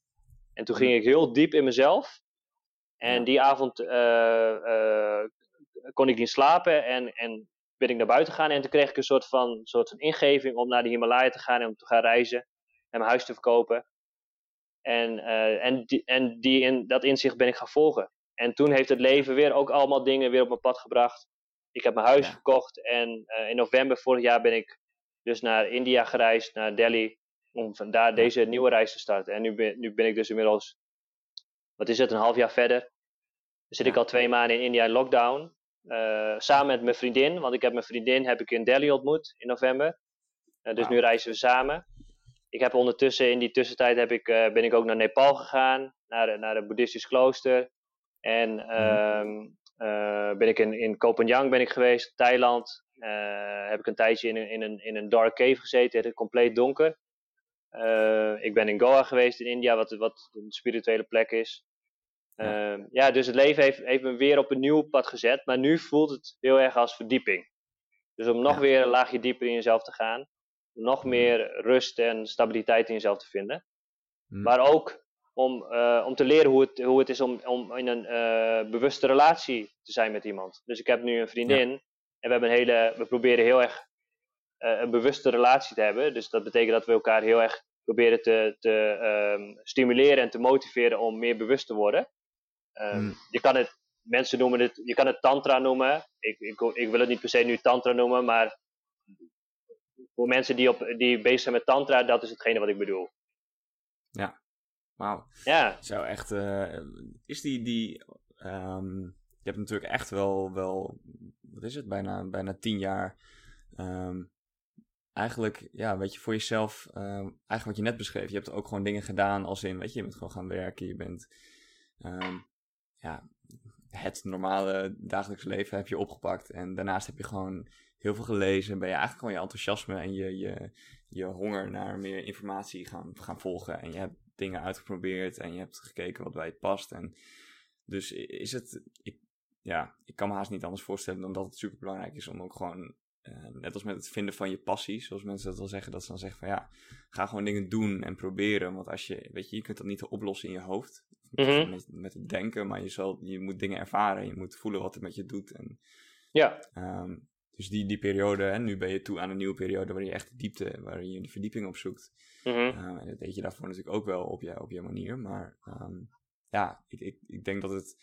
En toen ging ik heel diep in mezelf. En die avond kon ik niet slapen en, en ben ik naar buiten gegaan. En toen kreeg ik een soort van, soort van ingeving om naar de Himalaya te gaan en om te gaan reizen. En mijn huis te verkopen. En, uh, en, die, en die in, dat inzicht ben ik gaan volgen. En toen heeft het leven weer ook allemaal dingen weer op mijn pad gebracht. Ik heb mijn huis verkocht en uh, in november vorig jaar ben ik dus naar India gereisd, naar Delhi, om daar deze nieuwe reis te starten. En nu ben, nu ben ik dus inmiddels, wat is het, een half jaar verder. Dan zit ik al twee maanden in India in lockdown. Uh, samen met mijn vriendin, want ik heb mijn vriendin heb ik in Delhi ontmoet in november. Uh, dus wow. nu reizen we samen. Ik heb ondertussen, in die tussentijd heb ik, uh, ben ik ook naar Nepal gegaan, naar, naar een boeddhistisch klooster. En mm. ben ik in, in Kopenhang ben ik geweest, Thailand. heb ik een tijdje in een, in een, in een dark cave gezeten, het is compleet donker. Ik ben in Goa geweest in India, wat, wat een spirituele plek is. Ja. Uh, ja, dus het leven heeft, heeft me weer op een nieuw pad gezet. Maar nu voelt het heel erg als verdieping. Dus om nog ja. weer een laagje dieper in jezelf te gaan. Om nog meer rust en stabiliteit in jezelf te vinden. Mm. Maar ook om, uh, om te leren hoe het, hoe het is om, om in een uh, bewuste relatie te zijn met iemand. Dus ik heb nu een vriendin. Ja. En we, hebben een hele, we proberen heel erg een bewuste relatie te hebben. Dus dat betekent dat we elkaar heel erg proberen te, te um, stimuleren en te motiveren om meer bewust te worden. Um, hmm. Je kan het, mensen noemen het, je kan het tantra noemen. Ik, ik, ik wil het niet per se nu tantra noemen, maar voor mensen die, op, die bezig zijn met tantra, dat is hetgene wat ik bedoel. Ja, wauw. Ja. Zo echt, uh, is die, die um, je hebt natuurlijk echt wel, wel, wat is het, bijna, bijna tien jaar, um, eigenlijk, ja, weet je, voor jezelf, eigenlijk wat je net beschreef, je hebt ook gewoon dingen gedaan als in, weet je, je bent gewoon gaan werken, je bent, ja, het normale dagelijks leven heb je opgepakt. En daarnaast heb je gewoon heel veel gelezen. Ben je eigenlijk gewoon je enthousiasme en je, je, je honger naar meer informatie gaan, gaan volgen. En je hebt dingen uitgeprobeerd en je hebt gekeken wat bij je past. En dus is het, ik, ja, ik kan me haast niet anders voorstellen dan dat het super belangrijk is om ook gewoon, uh, net als met het vinden van je passie, zoals mensen dat wel zeggen, dat ze dan zeggen van ja, ga gewoon dingen doen en proberen. Want als je, weet je, je kunt dat niet oplossen in je hoofd. Met, met, het denken, maar je, zal, je moet dingen ervaren. Je moet voelen wat het met je doet. En, ja. Um, dus die, die periode, en nu ben je toe aan een nieuwe periode waarin je echt de diepte, waarin je de verdieping opzoekt. Um, en dat deed je daarvoor natuurlijk ook wel op je, op je manier. Maar um, ja, ik, ik, ik denk dat het,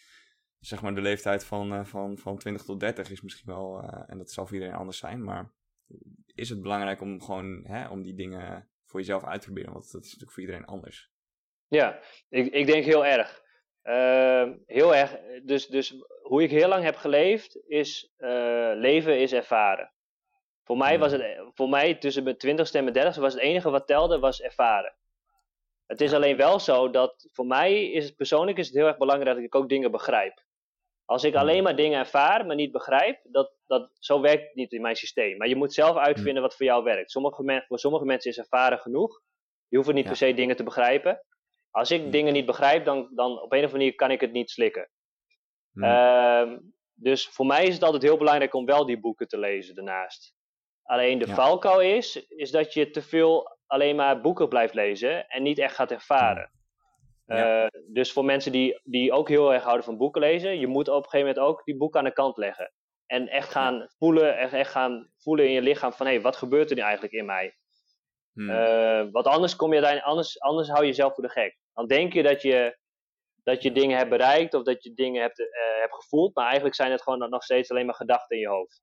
zeg maar, de leeftijd van, uh, van, van 20 tot 30 is misschien wel, uh, en dat zal voor iedereen anders zijn, maar is het belangrijk om gewoon, hè, om die dingen voor jezelf uit te proberen? Want dat is natuurlijk voor iedereen anders. Ja, ik, ik denk heel erg. Uh, heel erg. Dus, dus hoe ik heel lang heb geleefd, is uh, leven is ervaren. Voor mij was het, voor mij tussen mijn twintigste en mijn dertigste was het enige wat telde, was ervaren. Het is alleen wel zo dat voor mij is het persoonlijk is het heel erg belangrijk dat ik ook dingen begrijp. Als ik alleen maar dingen ervaar, maar niet begrijp, dat, dat, zo werkt het niet in mijn systeem. Maar je moet zelf uitvinden wat voor jou werkt. Sommige, voor sommige mensen is ervaren genoeg. Je hoeft niet ja. per se dingen te begrijpen. Als ik dingen niet begrijp, dan, dan op een of andere manier kan ik het niet slikken. Hmm. Uh, dus voor mij is het altijd heel belangrijk om wel die boeken te lezen daarnaast. Alleen de ja. valkuil is, is dat je te veel alleen maar boeken blijft lezen en niet echt gaat ervaren. Ja. Uh, dus voor mensen die, die ook heel erg houden van boeken lezen, je moet op een gegeven moment ook die boeken aan de kant leggen. En echt gaan voelen, echt, echt gaan voelen in je lichaam van hé, hey, wat gebeurt er nu eigenlijk in mij? Hmm. Uh, want anders kom je anders, anders hou je jezelf voor de gek. Dan denk je dat je, dat je dingen hebt bereikt of dat je dingen hebt, uh, hebt gevoeld, maar eigenlijk zijn het gewoon nog steeds alleen maar gedachten in je hoofd.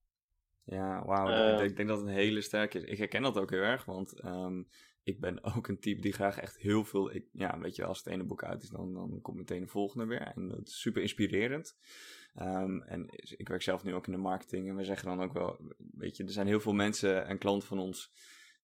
Ja, wauw. Uh, ik, ik, denk dat het een hele sterke is. Ik herken dat ook heel erg, want um, ik ben ook een type die graag echt heel veel. Ik, ja, weet je, als het ene boek uit is, dan, dan komt meteen de volgende weer. En dat is super inspirerend. Um, en ik werk zelf nu ook in de marketing en we zeggen dan ook wel, weet je, er zijn heel veel mensen en klanten van ons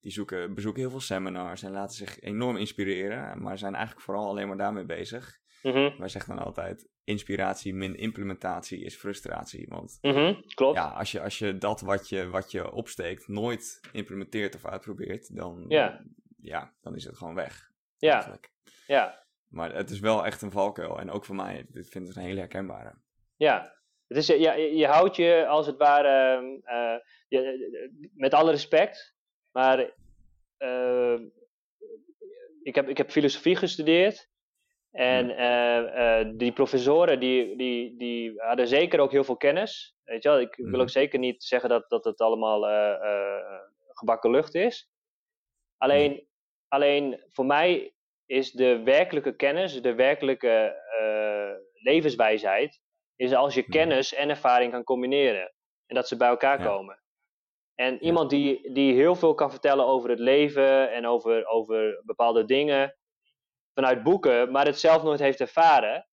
die zoeken, bezoeken heel veel seminars en laten zich enorm inspireren, maar zijn eigenlijk vooral alleen maar daarmee bezig. Mm-hmm. Wij zeggen dan altijd, inspiratie min implementatie is frustratie. Want mm-hmm, klopt. Ja, als je, als je dat wat je, wat je opsteekt nooit implementeert of uitprobeert, dan, ja. Ja, dan is het gewoon weg. Ja. Eigenlijk. Ja. Maar het is wel echt een valkuil. En ook voor mij, dit vind ik een hele herkenbare. Ja. Het is, ja, je houdt je als het ware, uh, je, met alle respect, maar uh, ik, heb, ik heb filosofie gestudeerd. En uh, die professoren die, die, die hadden zeker ook heel veel kennis. Weet je wel? Ik wil ook mhm. zeker niet zeggen dat, dat het allemaal gebakken lucht is. Alleen, alleen voor mij is de werkelijke kennis, de werkelijke levenswijsheid, is als je kennis en ervaring kan combineren. En dat ze bij elkaar komen. En iemand die, die heel veel kan vertellen over het leven en over, over bepaalde dingen vanuit boeken, maar het zelf nooit heeft ervaren.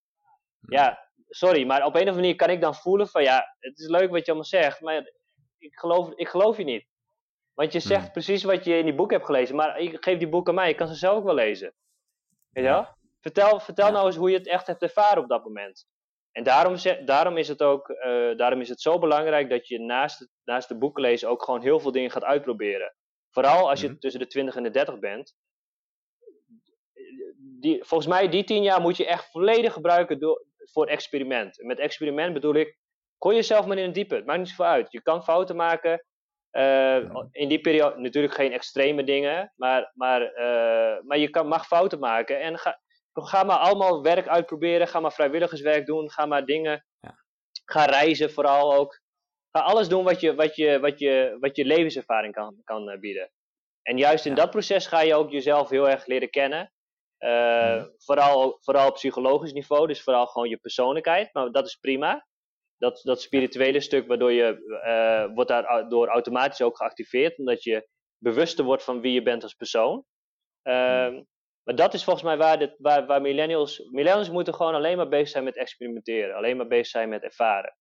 Ja, sorry, maar op een of andere manier kan ik dan voelen van ja, het is leuk wat je allemaal zegt, maar ik geloof, ik geloof je niet. Want je zegt precies wat je in die boek hebt gelezen, maar ik geef die boek aan mij, ik kan ze zelf ook wel lezen. Weet je wel? Vertel, vertel nou eens hoe je het echt hebt ervaren op dat moment. En daarom, daarom, is het ook, uh, daarom is het zo belangrijk dat je naast, naast de boeken lezen ook gewoon heel veel dingen gaat uitproberen. Vooral als je mhm. tussen de 20 en de 30 bent. Die, volgens mij, die 10 jaar moet je echt volledig gebruiken door, voor experiment. En met experiment bedoel ik, gooi jezelf maar in het diepe. Het maakt niet zoveel uit. Je kan fouten maken. Uh, in die periode natuurlijk geen extreme dingen, maar, maar, uh, maar je kan, mag fouten maken. En ga, Ga maar allemaal werk uitproberen. Ga maar vrijwilligerswerk doen. Ga maar dingen. Ja. Ga reizen vooral ook. Ga alles doen wat je, wat je, wat je, wat je levenservaring kan, kan eh, bieden. En juist in dat proces ga je ook jezelf heel erg leren kennen. Vooral, vooral op psychologisch niveau, dus vooral gewoon je persoonlijkheid. Maar dat is prima. Dat, dat spirituele stuk, waardoor je uh, wordt daardoor automatisch ook geactiveerd, omdat je bewuster wordt van wie je bent als persoon. Uh, maar dat is volgens mij waar, dit, waar, waar millennials. Millennials moeten gewoon alleen maar bezig zijn met experimenteren. Alleen maar bezig zijn met ervaren.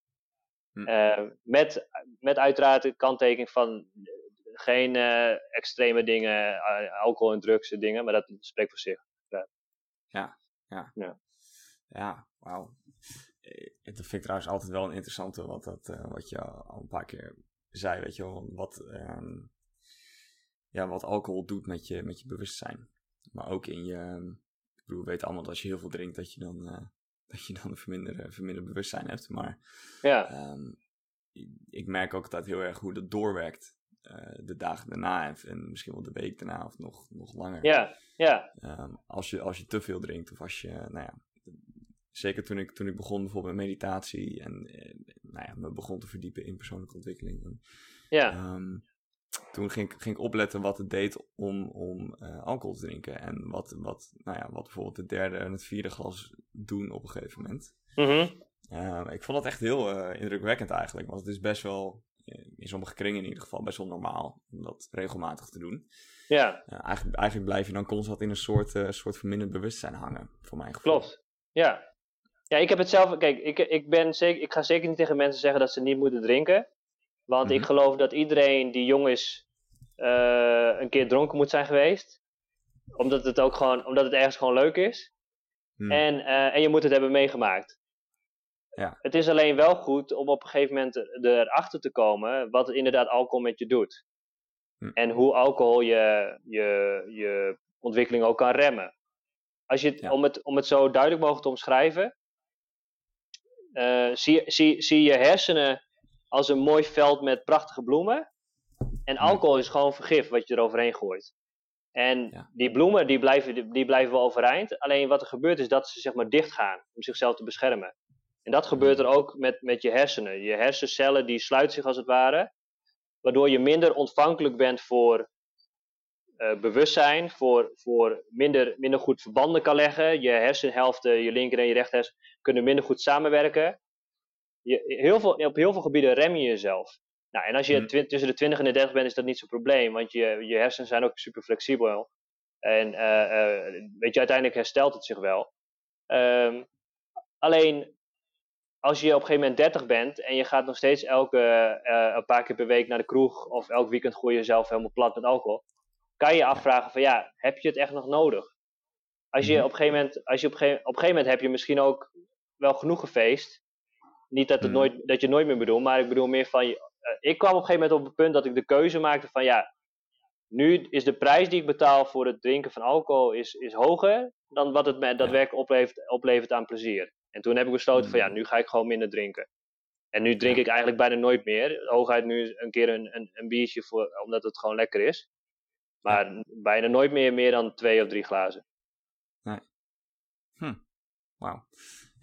Hm. Uh, met, met uiteraard de kanttekening van geen uh, extreme dingen, alcohol en drugs en dingen, maar dat spreekt voor zich. Ja, ja. Ja, ja. ja wauw. Dat vind ik trouwens altijd wel een interessante, wat, dat, wat je al een paar keer zei, weet je wel. Wat, um, ja, wat alcohol doet met je, met je bewustzijn. Maar ook in je. Ehm, ik bedoel, we weten allemaal dat als je heel veel drinkt, dat je dan, uh, dat je dan een verminderd, verminderd bewustzijn hebt. Maar ja. Um, ik merk ook altijd heel erg hoe dat doorwerkt. Uh, de dagen daarna en misschien wel de week daarna of nog, nog langer. Ja, ja. Um, als, je, als je te veel drinkt of als je, nou ja, zeker toen ik, toen ik begon bijvoorbeeld met meditatie en nou ja, me begon te verdiepen in persoonlijke ontwikkeling. En, ja toen ging, ik, ging ik opletten wat het deed om, om uh, alcohol te drinken. En wat, wat, nou ja, wat bijvoorbeeld het derde en het vierde glas doen op een gegeven moment. Mm ik vond dat echt heel uh, indrukwekkend eigenlijk. Want het is best wel, in sommige kringen in ieder geval, best wel normaal om dat regelmatig te doen. Ja. eigenlijk, eigenlijk blijf je dan constant in een soort, soort verminderd bewustzijn hangen, voor mijn gevoel. Klopt, ja. Ja, ik heb het zelf, kijk, ik, ik, ben zeker, ik ga zeker niet tegen mensen zeggen dat ze niet moeten drinken. Want ik mhm. geloof dat iedereen die jong is uh, een keer dronken moet zijn geweest. Omdat het ook gewoon, omdat het ergens gewoon leuk is. Mhm. En, uh, en je moet het hebben meegemaakt. Ja. Het is alleen wel goed om op een gegeven moment erachter te komen wat inderdaad alcohol met je doet. Mhm. En hoe alcohol je, je, je ontwikkeling ook kan remmen. Als je, om, het, om het zo duidelijk mogelijk te omschrijven, uh, zie, zie, zie je hersenen als een mooi veld met prachtige bloemen. En alcohol is gewoon vergif wat je eroverheen gooit. En die bloemen die blijven, die blijven wel overeind. Alleen wat er gebeurt is dat ze zeg maar dicht gaan om zichzelf te beschermen. En dat gebeurt er ook met, met je hersenen. Je hersencellen die sluiten zich als het ware. Waardoor je minder ontvankelijk bent voor uh, bewustzijn. Voor, voor minder, minder goed verbanden kan leggen. Je hersenhelften, je linker en je rechter kunnen minder goed samenwerken je, heel veel, op heel veel gebieden rem je jezelf. Nou, en als je hmm. tussen de 20 en de 30 bent, is dat niet zo'n probleem, want je, je hersenen zijn ook super flexibel. En uh, uh, weet je, uiteindelijk herstelt het zich wel. Um, alleen als je op een gegeven moment 30 bent en je gaat nog steeds elke uh, een paar keer per week naar de kroeg of elk weekend gooi je jezelf helemaal plat met alcohol, kan je je afvragen van ja, heb je het echt nog nodig? Als je hmm. op een gegeven moment, als je op een gegeven, op een gegeven moment heb je misschien ook wel genoeg gefeest niet dat, het hmm. nooit, dat je nooit meer bedoelt, maar ik bedoel meer van. Uh, ik kwam op een gegeven moment op het punt dat ik de keuze maakte van ja. nu is de prijs die ik betaal voor het drinken van alcohol is, is hoger dan wat het me daadwerkelijk oplevert, oplevert aan plezier. En toen heb ik besloten van ja, hmm. nu ga ik gewoon minder drinken. En nu drink ik eigenlijk bijna nooit meer. Hooguit nu een keer een, een, een biertje voor, omdat het gewoon lekker is. Maar bijna nooit meer meer dan twee of drie glazen. Nee. Hm. Wauw.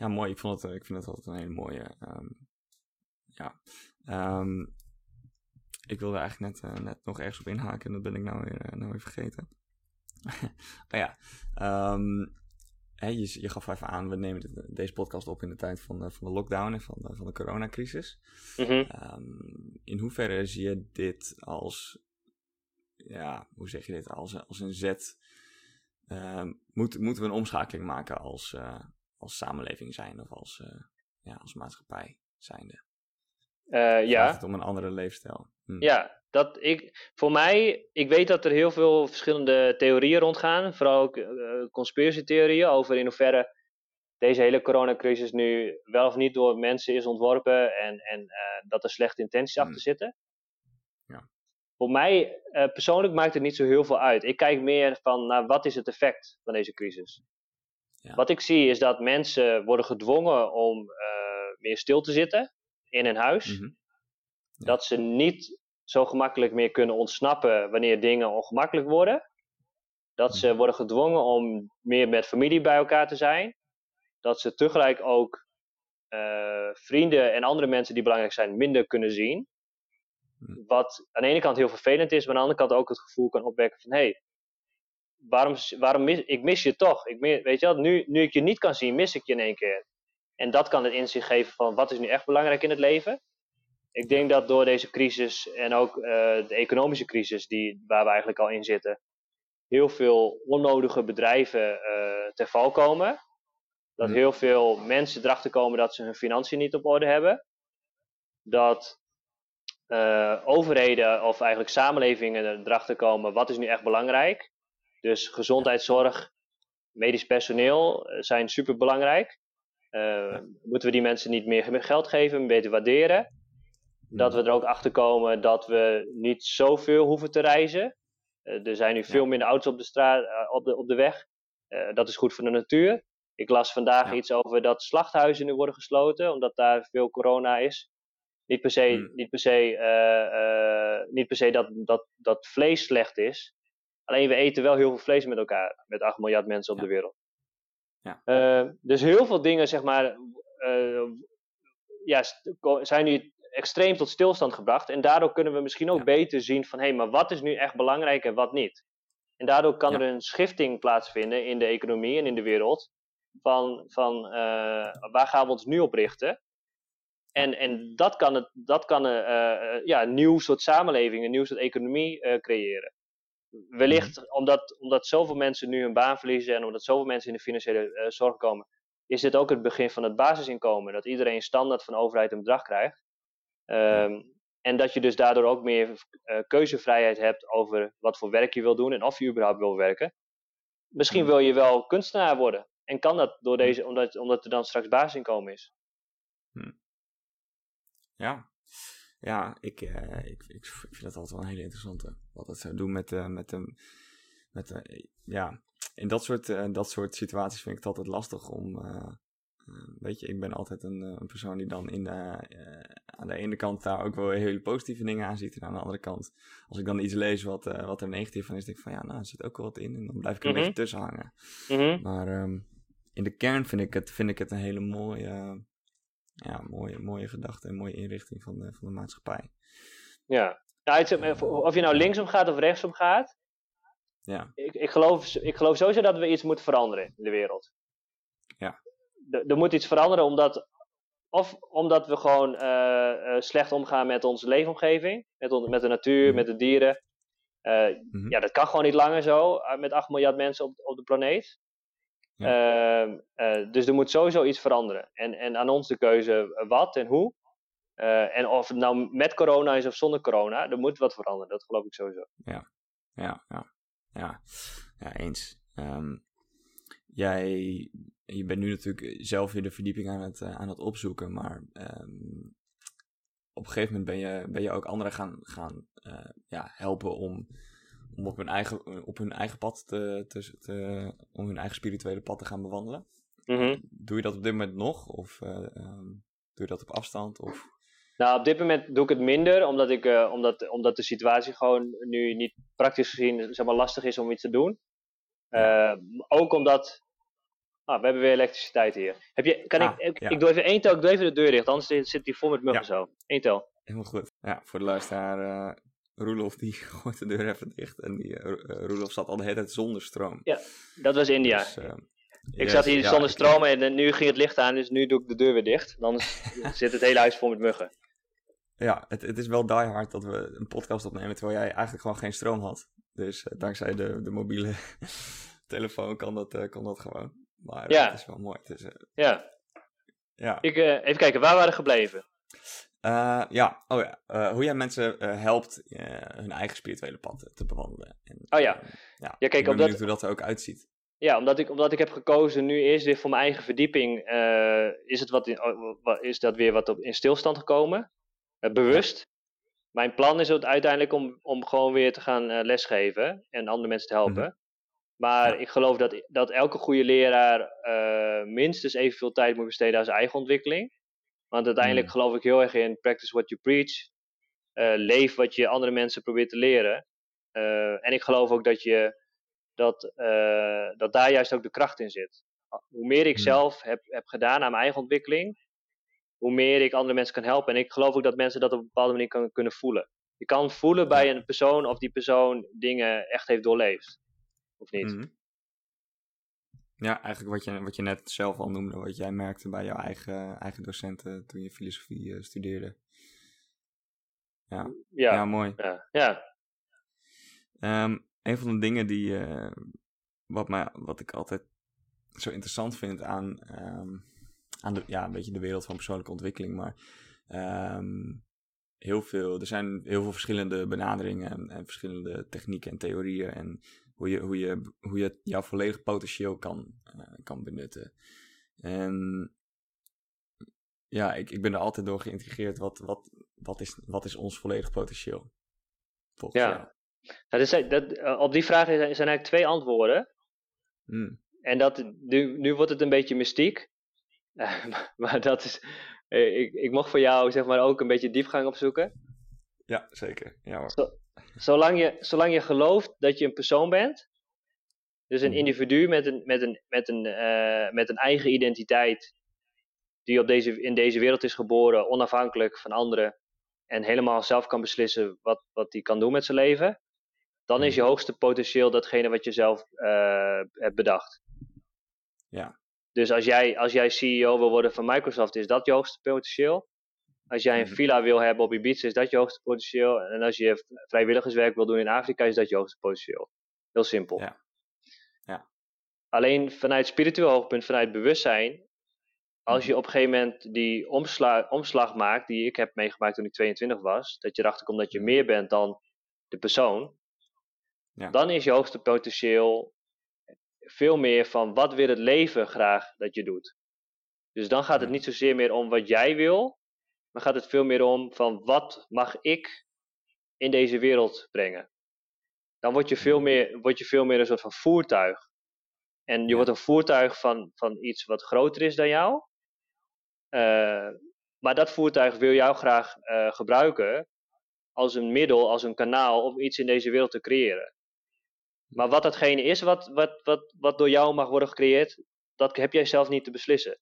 Ja, mooi. Ik, vond het, ik vind het altijd een hele mooie. Um, ja. Um, ik wilde eigenlijk net, uh, net nog ergens op inhaken en dat ben ik nou weer, uh, nou weer vergeten. maar ja, um, je, je, gaf even aan, we nemen dit, deze podcast op in de tijd van de, van de lockdown en van de, van de coronacrisis. Mm in hoeverre zie je dit als, ja, hoe zeg je dit, als, als een zet? moet, moeten we een omschakeling maken als, uh, als samenleving zijn of als, ja, als maatschappij zijnde? Uh, ja. Het om een andere leefstijl. Hm. Ja, dat ik, voor mij, ik weet dat er heel veel verschillende theorieën rondgaan. Vooral ook uh, conspiratietheorieën over in hoeverre deze hele coronacrisis nu wel of niet door mensen is ontworpen en, en uh, dat er slechte intenties hm. achter zitten. Ja. Voor mij persoonlijk maakt het niet zo heel veel uit. Ik kijk meer van naar wat is het effect van deze crisis. Ja. Wat ik zie is dat mensen worden gedwongen om meer stil te zitten in een huis. Mhm. Dat ze niet zo gemakkelijk meer kunnen ontsnappen wanneer dingen ongemakkelijk worden. Dat ze mhm. worden gedwongen om meer met familie bij elkaar te zijn. Dat ze tegelijk ook uh, vrienden en andere mensen die belangrijk zijn minder kunnen zien. Mhm. Wat aan de ene kant heel vervelend is, maar aan de andere kant ook het gevoel kan opwekken van hé, hey, waarom, waarom mis, ik mis je toch? Ik weet je wel, nu, nu ik je niet kan zien, mis ik je in één keer. En dat kan het inzicht geven van wat is nu echt belangrijk in het leven. Ik denk dat door deze crisis en ook uh, de economische crisis die, waar we eigenlijk al in zitten, heel veel onnodige bedrijven uh, ter val komen. Dat hmm. heel veel mensen erachter komen dat ze hun financiën niet op orde hebben. Dat uh, overheden of eigenlijk samenlevingen erachter komen wat is nu echt belangrijk. Dus gezondheidszorg, medisch personeel zijn super belangrijk. Uh, moeten we die mensen niet meer geld geven, beter waarderen? Dat we er ook achter komen dat we niet zoveel hoeven te reizen. Uh, er zijn nu veel minder auto's op de, straat, uh, op de, op de weg. dat is goed voor de natuur. Ik las vandaag iets over dat slachthuizen nu worden gesloten, omdat daar veel corona is. Niet per se, hmm. niet per se, niet per se dat, dat, dat vlees slecht is. Alleen we eten wel heel veel vlees met elkaar, met 8 miljard mensen op de wereld. Ja. Uh, dus heel veel dingen, zeg maar, uh, ja, zijn nu extreem tot stilstand gebracht. En daardoor kunnen we misschien ook beter zien van, hé, hey, maar wat is nu echt belangrijk en wat niet? En daardoor kan er een schifting plaatsvinden in de economie en in de wereld. Van, van uh, waar gaan we ons nu op richten? En, en dat kan, het, dat kan ja, een nieuw soort samenleving, een nieuw soort economie creëren wellicht mhm. omdat, omdat zoveel mensen nu hun baan verliezen en omdat zoveel mensen in de financiële uh, zorg komen, is dit ook het begin van het basisinkomen. Dat iedereen standaard van de overheid een bedrag krijgt. Um, en dat je dus daardoor ook meer uh, keuzevrijheid hebt over wat voor werk je wil doen en of je überhaupt wil werken. Misschien mhm. wil je wel kunstenaar worden. En kan dat door mhm. deze, omdat, omdat er dan straks basisinkomen is. Ja, ja, ik, uh, ik, ik, vind dat altijd wel een hele interessante. Wat het zou doen met, uh, met, de, met de, ja, in dat soort, dat soort situaties vind ik het altijd lastig om, weet je, ik ben altijd een, een persoon die dan in de, aan de ene kant daar ook wel hele positieve dingen aan ziet. En aan de andere kant, als ik dan iets lees wat, wat er negatief van is, denk ik van ja, nou, er zit ook wel wat in. En dan blijf ik er een mhm. beetje tussen hangen. Mhm. Maar um, in de kern vind ik het, vind ik het een hele mooie ja, mooie, mooie gedachte en mooie inrichting van de, van de maatschappij. Ja, nou, of je nou linksom gaat of rechtsom gaat. Ja. Ik, ik, geloof, ik geloof sowieso dat we iets moeten veranderen in de wereld. Ja. Er, moet iets veranderen omdat, of omdat we gewoon uh, uh, slecht omgaan met onze leefomgeving, met, met de natuur, mhm. met de dieren. Uh, Ja, dat kan gewoon niet langer zo met 8 miljard mensen op, op de planeet. Ehm, eh, dus er moet sowieso iets veranderen. En, en aan ons de keuze eh, wat en hoe. Eh, en of het nou met corona is of zonder corona, er moet wat veranderen. Dat geloof ik sowieso. Ja, ja, ja. Ja, ja eens. Ehm, jij je bent nu natuurlijk zelf weer de verdieping aan het, aan het opzoeken, maar ehm, op een gegeven moment ben je, ben je ook anderen gaan, gaan ja, helpen om om op hun eigen, op hun eigen pad te, te, te, om hun eigen spirituele pad te gaan bewandelen. Mhm. Doe je dat op dit moment nog? Of uh, um, doe je dat op afstand? Of... Nou, op dit moment doe ik het minder, omdat, ik, uh, omdat, omdat de situatie gewoon nu niet praktisch gezien zeg maar, lastig is om iets te doen. Uh, ook omdat. Ah, we hebben weer elektriciteit hier. Heb je, kan Ah, ik, ik, ja. ik doe even één tel, ik doe even de deur dicht, anders zit die vol met muggen Ja. zo. Eén tel. Helemaal goed. Ja, voor de luisteraar, eh Roelof die gooit de deur even dicht. En die, eh, Roelof zat al de hele tijd zonder stroom. Dat was India. Dus, eh, ik yes, zat hier ja, zonder stroom en nu ging het licht aan, dus nu doe ik de deur weer dicht. Anders zit het hele huis vol met muggen. Ja, het, het is wel die hard dat we een podcast opnemen terwijl jij eigenlijk gewoon geen stroom had. Dus dankzij de, de mobiele telefoon kan dat, eh, kan dat gewoon. Maar Ja. het is wel mooi. Het is, Ja, ja. ik, eh, even kijken, waar waren we gebleven? Eh, ja, oh ja. Eh, hoe jij mensen eh, helpt hun eigen spirituele pad te bewandelen. En, Oh ja. ja. Ja, kijk, ik ben omdat- hoe dat er ook uitziet. Ja, omdat ik, omdat ik heb gekozen nu eerst weer voor mijn eigen verdieping, is, het wat in, oh, is dat weer wat op, in stilstand gekomen. Bewust. Mijn plan is het uiteindelijk om, om gewoon weer te gaan lesgeven en andere mensen te helpen. Mhm. Maar Ja. ik geloof dat, dat elke goede leraar minstens evenveel tijd moet besteden aan zijn eigen ontwikkeling. Want uiteindelijk Mhm. geloof ik heel erg in practice what you preach. Eh, leef wat je andere mensen probeert te leren. Eh, en ik geloof ook dat, je, dat, eh, dat daar juist ook de kracht in zit. Hoe meer ik Hmm. zelf heb, heb gedaan aan mijn eigen ontwikkeling, hoe meer ik andere mensen kan helpen. En ik geloof ook dat mensen dat op een bepaalde manier kan, kunnen voelen. Je kan voelen bij een persoon of die persoon dingen echt heeft doorleefd. Of niet? Mhm. Ja, eigenlijk wat je, wat je net zelf al noemde, wat jij merkte bij jouw eigen, eigen docenten toen je filosofie eh, studeerde. Ja, Ja, ja mooi. ja, ja. Ehm, een van de dingen die, eh, wat, mij, wat ik altijd zo interessant vind aan, ehm, aan de, ja, een beetje de wereld van persoonlijke ontwikkeling, maar ehm, heel veel, er zijn heel veel verschillende benaderingen en, en verschillende technieken en theorieën en hoe je, hoe je, hoe je jouw volledige potentieel kan, eh, kan benutten. En ja, ik, ik ben er altijd door geïntrigeerd. Wat, wat, wat, is, wat is ons volledig potentieel? Volgens Ja. jou? Dat dat, eh, op die vraag zijn zijn eigenlijk twee antwoorden. Mm. En dat, nu, nu wordt het een beetje mystiek. Maar, maar dat is. eh, ik, ik mocht voor jou zeg maar ook een beetje diepgang opzoeken. Ja, zeker. Ja. Zolang je, zolang je gelooft dat je een persoon bent. Dus een Mhm. individu met een, met een, met een, eh, met een eigen identiteit. Die op deze, in deze wereld is geboren, onafhankelijk van anderen. En helemaal zelf kan beslissen wat, wat hij kan doen met zijn leven. Dan is je Mhm. hoogste potentieel datgene wat je zelf eh, hebt bedacht. Ja. Dus als jij, als jij CEO wil worden van Microsoft, is dat je hoogste potentieel. Als jij een Mhm. villa wil hebben op Ibiza, is dat je hoogste potentieel. En als je vrijwilligerswerk wil doen in Afrika, is dat je hoogste potentieel. Heel simpel. Ja. Ja. Alleen vanuit spiritueel hoogpunt, vanuit bewustzijn, als Mhm. je op een gegeven moment die omsla omslag maakt, die ik heb meegemaakt toen ik 22 was, dat je erachter komt dat je Mhm. meer bent dan de persoon, Ja. dan is je hoogste potentieel veel meer van wat wil het leven graag dat je doet. Dus dan gaat het niet zozeer meer om wat jij wil, maar gaat het veel meer om van wat mag ik in deze wereld brengen. Dan word je veel meer, word je veel meer een soort van voertuig. En je Ja. wordt een voertuig van, van iets wat groter is dan jou. Eh, maar dat voertuig wil jou graag eh, gebruiken als een middel, als een kanaal om iets in deze wereld te creëren. Maar wat datgene is wat, wat, wat, wat door jou mag worden gecreëerd, dat heb jij zelf niet te beslissen.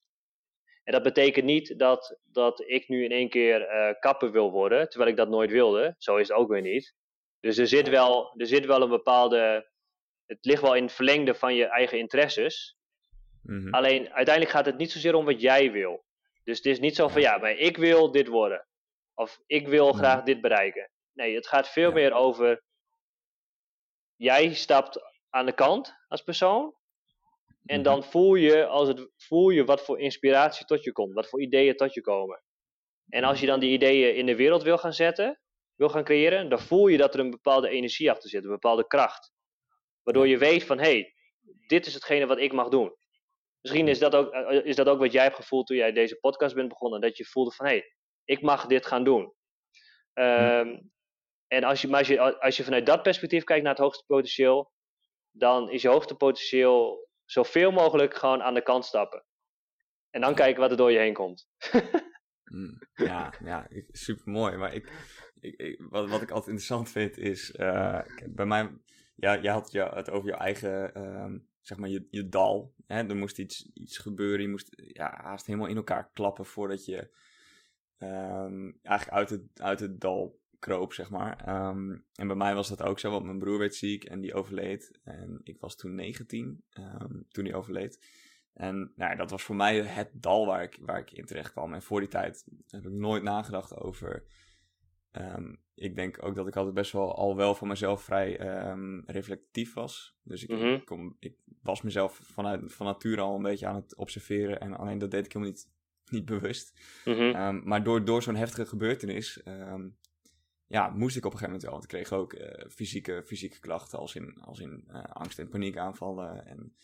En dat betekent niet dat, dat ik nu in één keer eh kapper wil worden, terwijl ik dat nooit wilde. Zo is het ook weer niet. Dus er zit wel, er zit wel een bepaalde. Het ligt wel in het verlengde van je eigen interesses. Mhm. Alleen uiteindelijk gaat het niet zozeer om wat jij wil. Dus het is niet zo van ja, maar ik wil dit worden. Of ik wil Mhm. graag dit bereiken. Nee, het gaat veel Ja. meer over. Jij stapt aan de kant als persoon. En Mhm. dan voel je, als het, voel je wat voor inspiratie tot je komt. Wat voor ideeën tot je komen. En als je dan die ideeën in de wereld wil gaan zetten. Wil gaan creëren. Dan voel je dat er een bepaalde energie achter zit. Een bepaalde kracht. Waardoor je weet van hé, hey, dit is hetgene wat ik mag doen. Misschien is dat, ook, eh, is dat ook wat jij hebt gevoeld toen jij deze podcast bent begonnen. Dat je voelde van hé, hey, ik mag dit gaan doen. Ehm, En als je, maar als je, als je vanuit dat perspectief kijkt naar het hoogste potentieel, dan is je hoogste potentieel zoveel mogelijk gewoon aan de kant stappen. En dan kijken wat er door je heen komt. Mm, ja, ja super mooi. Maar ik, ik, wat, wat ik altijd interessant vind is, uh, bij mij, ja, je had je, het over je eigen, um, zeg maar, je, je dal. Hè? Er moest iets, iets gebeuren, je moest ja, haast helemaal in elkaar klappen voordat je um, eigenlijk uit het, uit het dal kroop, zeg maar. Um, en bij mij was dat ook zo, want mijn broer werd ziek en die overleed. En ik was toen 19, toen hij overleed. En nou, dat was voor mij het dal waar ik, waar ik in terecht kwam. En voor die tijd heb ik nooit nagedacht over. Um, ik denk ook dat ik altijd best wel al wel van mezelf vrij um, reflectief was. Dus ik, mm kom, ik was mezelf vanuit, van nature al een beetje aan het observeren. En alleen dat deed ik helemaal niet, niet bewust. Mm -hmm. um, maar door, door zo'n heftige gebeurtenis ja, moest ik op een gegeven moment wel. Want ik kreeg ook uh, fysieke, fysieke klachten als in, als in uh, angst- en paniekaanvallen. En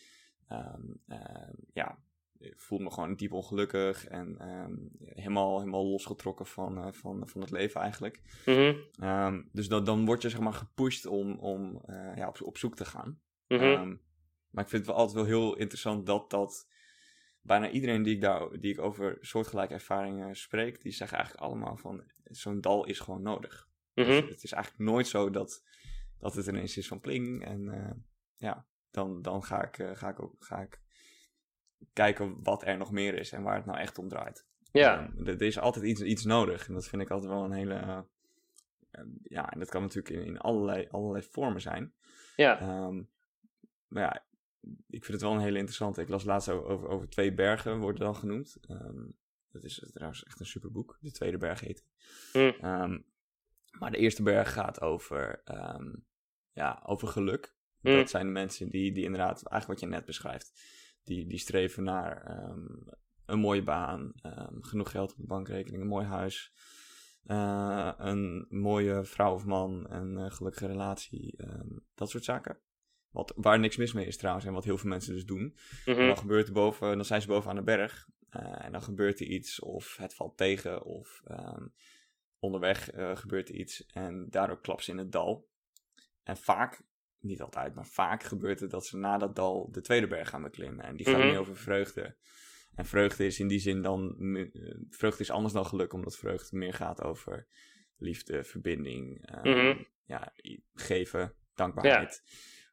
Um, uh, ja, ik voelde me gewoon diep ongelukkig en um, helemaal, helemaal losgetrokken van, uh, van, van het leven eigenlijk. Mm -hmm. um, dus dat, dan word je zeg maar gepusht om, om ja, op, op zoek te gaan. Mm -hmm. maar ik vind het wel altijd wel heel interessant dat dat bijna iedereen die ik, daar, die ik over soortgelijke ervaringen spreek, die zeggen eigenlijk allemaal van zo'n dal is gewoon nodig. Mm -hmm. dus het is eigenlijk nooit zo dat, dat het ineens is van pling en uh, ja, dan, dan ga, ik, uh, ga, ik ook, ga ik kijken wat er nog meer is en waar het nou echt om draait. Ja. Um, er is altijd iets, iets nodig en dat vind ik altijd wel een hele. Uh, ja, en dat kan natuurlijk in, in allerlei, allerlei vormen zijn. Ja. Um, maar ja, ik vind het wel een hele interessante. Ik las laatst over, over twee bergen, worden dan genoemd. Um, dat is trouwens echt een super boek. De tweede berg heet. Mm. Maar de eerste berg gaat over, ja, over geluk. Dat mm. zijn de mensen die, die inderdaad, eigenlijk wat je net beschrijft, die, die streven naar um, een mooie baan, um, genoeg geld op de bankrekening, een mooi huis, uh, een mooie vrouw of man, een uh, gelukkige relatie, dat soort zaken. Wat, waar niks mis mee is trouwens en wat heel veel mensen dus doen. Mm -hmm. dan, gebeurt er boven, dan zijn ze boven aan de berg uh, en dan gebeurt er iets of het valt tegen of onderweg gebeurt er iets en daardoor klapt ze in het dal. En vaak niet altijd, maar vaak gebeurt het dat ze na dat dal de tweede berg gaan beklimmen. En die gaat mm meer over vreugde. En vreugde is in die zin dan, uh, vreugde is anders dan geluk, omdat vreugde meer gaat over liefde, verbinding, mm -hmm. ja, geven, dankbaarheid.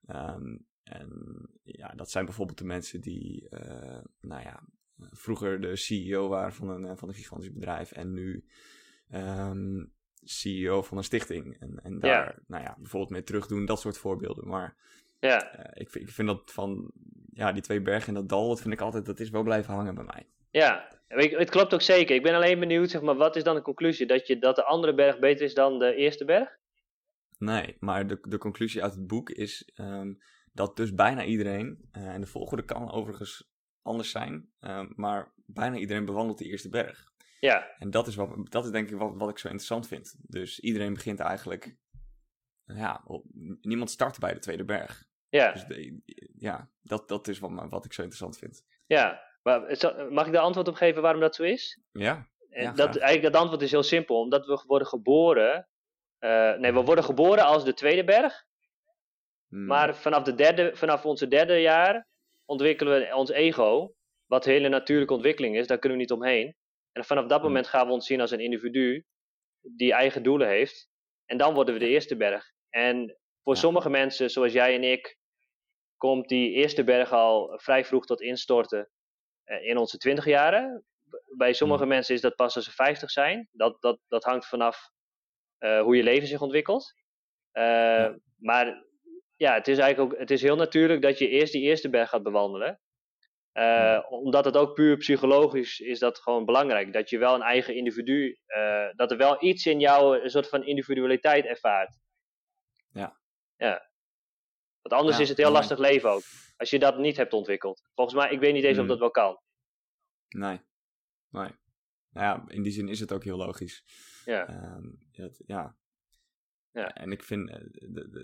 Ja. Um, en ja, dat zijn bijvoorbeeld de mensen die, uh, nou ja, vroeger de CEO waren van een, van een gigantisch bedrijf en nu um, CEO van een stichting. En, en daar, ja. nou ja, bijvoorbeeld mee terugdoen, dat soort voorbeelden. Maar ja. Uh, ik, ik vind dat van, ja, die twee bergen en dat dal, dat vind ik altijd, dat is wel blijven hangen bij mij. Ja, het klopt ook zeker. Ik ben alleen benieuwd, zeg maar, wat is dan de conclusie? Dat, je, dat de andere berg beter is dan de eerste berg? Nee, maar de, de conclusie uit het boek is um, dat dus bijna iedereen, uh, en de volgende kan overigens anders zijn, uh, maar bijna iedereen bewandelt de eerste berg. Ja. En dat is, wat, dat is denk ik wat, wat ik zo interessant vind. Dus iedereen begint eigenlijk... Ja, op, niemand start bij de Tweede Berg. Ja. Dus de, ja, dat, dat is wat, wat ik zo interessant vind. Ja, maar mag ik daar antwoord op geven waarom dat zo is? Ja. ja dat, eigenlijk dat antwoord is heel simpel. Omdat we worden geboren... Uh, nee, we worden geboren als de Tweede Berg. Hmm. Maar vanaf, de derde, vanaf onze derde jaar ontwikkelen we ons ego. Wat een hele natuurlijke ontwikkeling is, daar kunnen we niet omheen. En vanaf dat moment gaan we ons zien als een individu die eigen doelen heeft. En dan worden we de eerste berg. En voor sommige mensen, zoals jij en ik, komt die eerste berg al vrij vroeg tot instorten eh, in onze twintig jaren. Bij sommige mensen is dat pas als ze 50 zijn. Dat, dat, dat hangt vanaf uh, hoe je leven zich ontwikkelt. Uh, ja. Maar ja, het is eigenlijk ook het is heel natuurlijk dat je eerst die eerste berg gaat bewandelen. Uh, omdat het ook puur psychologisch is dat gewoon belangrijk. Dat je wel een eigen individu, uh, dat er wel iets in jou een soort van individualiteit ervaart. Ja. Ja. Want anders ja, is het heel lastig leven ook. Als je dat niet hebt ontwikkeld. Volgens mij, ik weet niet eens hmm. of dat wel kan. Nee. Nee. Nou ja, in die zin is het ook heel logisch. Ja. Um, het, ja. ja. En ik vind uh,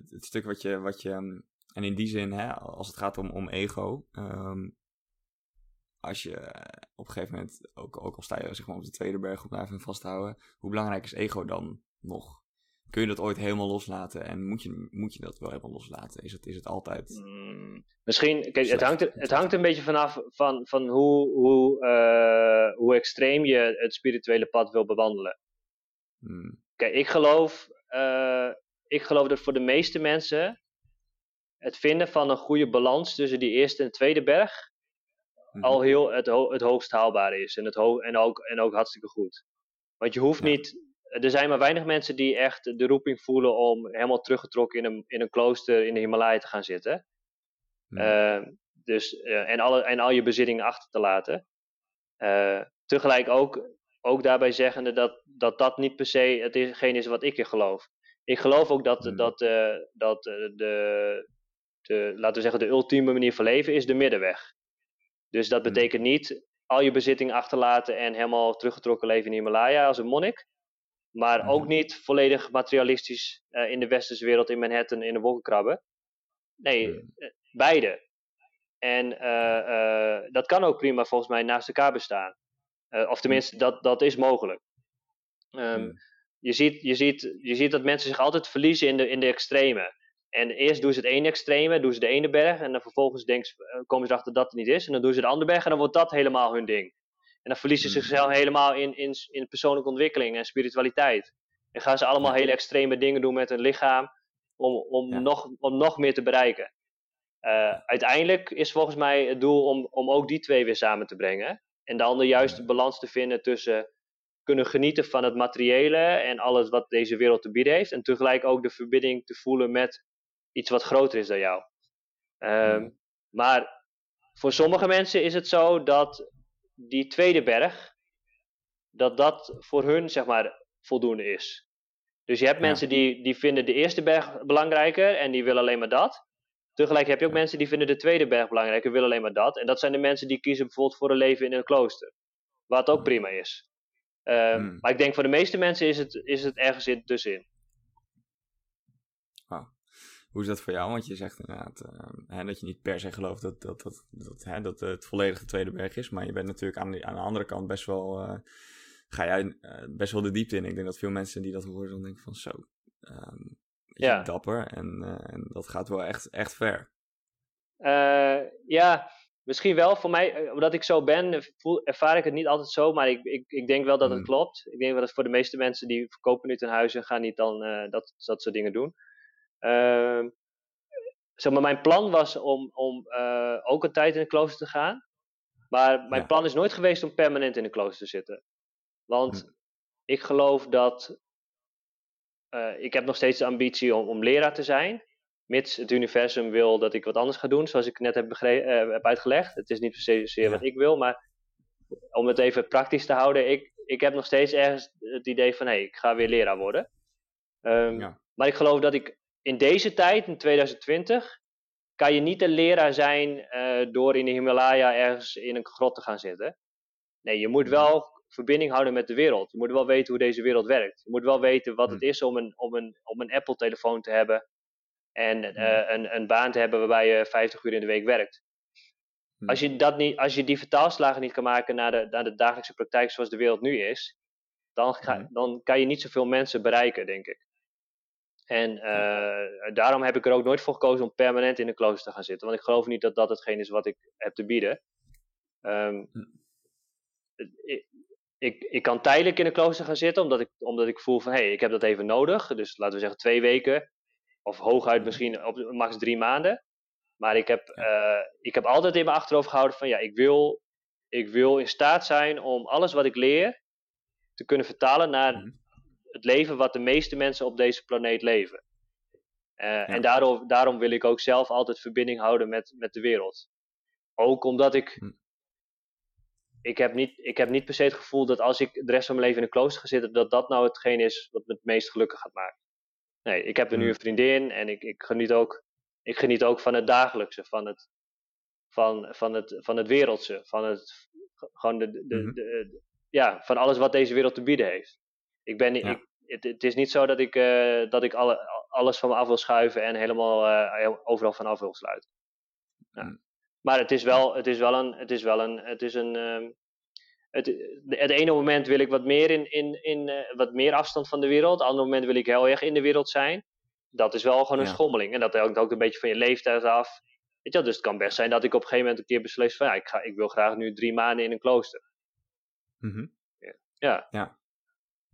het stuk wat je, wat je um, en in die zin, hè, als het gaat om, om ego, um, als je eh, op een gegeven moment, ook, ook al sta je zeg maar, op de tweede berg op blijven vasthouden, hoe belangrijk is ego dan nog? Kun je dat ooit helemaal loslaten? En moet je, moet je dat wel helemaal loslaten? Is het, is het altijd. Mm, misschien, kijk, het hangt, er, het hangt een beetje vanaf van, van hoe, hoe, uh, hoe extreem je het spirituele pad wil bewandelen. Hmm. Kijk, ik geloof, uh, ik geloof dat voor de meeste mensen het vinden van een goede balans tussen die eerste en tweede berg hmm. al heel het, het hoogst haalbare is. En, het ho en, ook, en ook hartstikke goed. Want je hoeft niet er zijn maar weinig mensen die echt de roeping voelen om helemaal teruggetrokken in een, in een klooster in de Himalaya te gaan zitten. Hmm. Uh, dus, uh, en, alle, en al je bezittingen achter te laten. Uh, tegelijk ook, ook daarbij zeggende dat, dat dat niet per se hetgeen is wat ik in geloof. Ik geloof ook dat, hmm. dat, dat de, de, laten we zeggen, de ultieme manier van leven is de middenweg. Dus dat hmm. betekent niet al je bezittingen achterlaten en helemaal teruggetrokken leven in Himalaya als een monnik. Maar ook niet volledig materialistisch uh, in de westerse wereld in Manhattan in de wolken krabben. Nee, mhm. eh, beide. En uh, dat kan ook prima volgens mij naast elkaar bestaan. of tenminste, dat, dat is mogelijk. Um, je, ziet, je, ziet, je ziet dat mensen zich altijd verliezen in de, in de extreme. En eerst doen ze het ene extreme, doen ze de ene berg. En dan vervolgens denken ze, komen ze erachter dat het niet is. En dan doen ze de andere berg en dan wordt dat helemaal hun ding. En dan verliezen ze zichzelf helemaal in, in, in persoonlijke ontwikkeling en spiritualiteit. En gaan ze allemaal hele extreme dingen doen met hun lichaam om, om, nog, om nog meer te bereiken. Uh, uiteindelijk is volgens mij het doel om, om ook die twee weer samen te brengen. En dan de juiste balans te vinden tussen kunnen genieten van het materiële en alles wat deze wereld te bieden heeft. En tegelijk ook de verbinding te voelen met iets wat groter is dan jou. Um, maar voor sommige mensen is het zo dat die tweede berg, dat dat voor hun zeg maar voldoende is. Dus je hebt mensen die, die vinden de eerste berg belangrijker en die willen alleen maar dat. Tegelijk heb je ook mensen die vinden de tweede berg belangrijker en willen alleen maar dat. En dat zijn de mensen die kiezen bijvoorbeeld voor een leven in een klooster. Wat ook prima is. Uh, Maar ik denk voor de meeste mensen is het, is het ergens in, tussenin. Hoe is dat voor jou? Want je zegt inderdaad uh, hè, dat je niet per se gelooft dat, dat, dat, dat, hè, dat het volledige tweede berg is. Maar je bent natuurlijk aan de, aan de andere kant best wel, uh, ga jij uh, best wel de diepte in. Ik denk dat veel mensen die dat horen dan denken van zo, um, ja. dapper. En, en dat gaat wel echt, echt ver. ja, misschien wel. Voor mij, omdat ik zo ben, voel, ervaar ik het niet altijd zo. Maar ik, ik, ik denk wel dat het hmm. klopt. Ik denk wel dat voor de meeste mensen die verkopen nu ten huize gaan niet dan dat, dat soort dingen doen. Uh, zeg maar, mijn plan was om, om uh, ook een tijd in een klooster te gaan. Maar mijn plan is nooit geweest om permanent in een klooster te zitten. Want hm. ik geloof dat. Uh, ik heb nog steeds de ambitie om, om leraar te zijn. Mits het universum wil dat ik wat anders ga doen, zoals ik net heb, uh, heb uitgelegd. Het is niet per se wat ik wil, maar om het even praktisch te houden. Ik, ik heb nog steeds ergens het idee van hé, hey, ik ga weer leraar worden. Um, ja. Maar ik geloof dat ik in deze tijd, in 2020, kan je niet een leraar zijn uh, door in de Himalaya ergens in een grot te gaan zitten. Nee, je moet wel verbinding houden met de wereld. Je moet wel weten hoe deze wereld werkt. Je moet wel weten wat het hmm. is om een, om een, om een Apple-telefoon te hebben en uh, een, een baan te hebben waarbij je 50 uur in de week werkt. Hmm. Als je, dat niet, als je die vertaalslagen niet kan maken naar de, naar de dagelijkse praktijk zoals de wereld nu is, dan, ga, dan kan je niet zoveel mensen bereiken, denk ik. En uh, daarom heb ik er ook nooit voor gekozen om permanent in een klooster te gaan zitten. Want ik geloof niet dat dat hetgeen is wat ik heb te bieden. Um, ik, ik, ik, kan tijdelijk in een klooster gaan zitten, omdat ik, omdat ik voel van hé, hey, ik heb dat even nodig. Dus laten we zeggen twee weken, of hooguit misschien op max drie maanden. Maar ik heb, uh, ik heb altijd in mijn achterhoofd gehouden van ja, ik wil, ik wil in staat zijn om alles wat ik leer te kunnen vertalen naar mhm het leven wat de meeste mensen op deze planeet leven. Uh, En daarom, daarom wil ik ook zelf altijd verbinding houden met, met de wereld. Ook omdat ik. Hm. Ik heb, niet, ik heb niet per se het gevoel dat als ik de rest van mijn leven in een klooster ga zitten, dat dat nou hetgeen is wat me het meest gelukkig gaat maken. Nee, ik heb er nu hm. een vriendin en ik, ik, geniet ook, ik geniet ook van het dagelijkse, van het, van, van het, van het wereldse, van het, gewoon de, de, de, de ja, van alles wat deze wereld te bieden heeft. Ik ben, ik, het, het, is niet zo dat ik, uh, dat ik alle, alles van me af wil schuiven en helemaal uh, overal van af wil sluiten. Ja. Hmm. Maar het is wel, het is wel een, het is wel een, het is een, um, het, het ene moment wil ik wat meer, in, in, in, uh, wat meer afstand van de wereld. Het andere moment wil ik heel erg in de wereld zijn. Dat is wel gewoon een schommeling. En dat hangt ook een beetje van je leeftijd af. Weet je, dus het kan best zijn dat ik op een gegeven moment een keer beslis van ja, ik, ga, ik wil graag nu drie maanden in een klooster. Mm -hmm. Ja. Ja.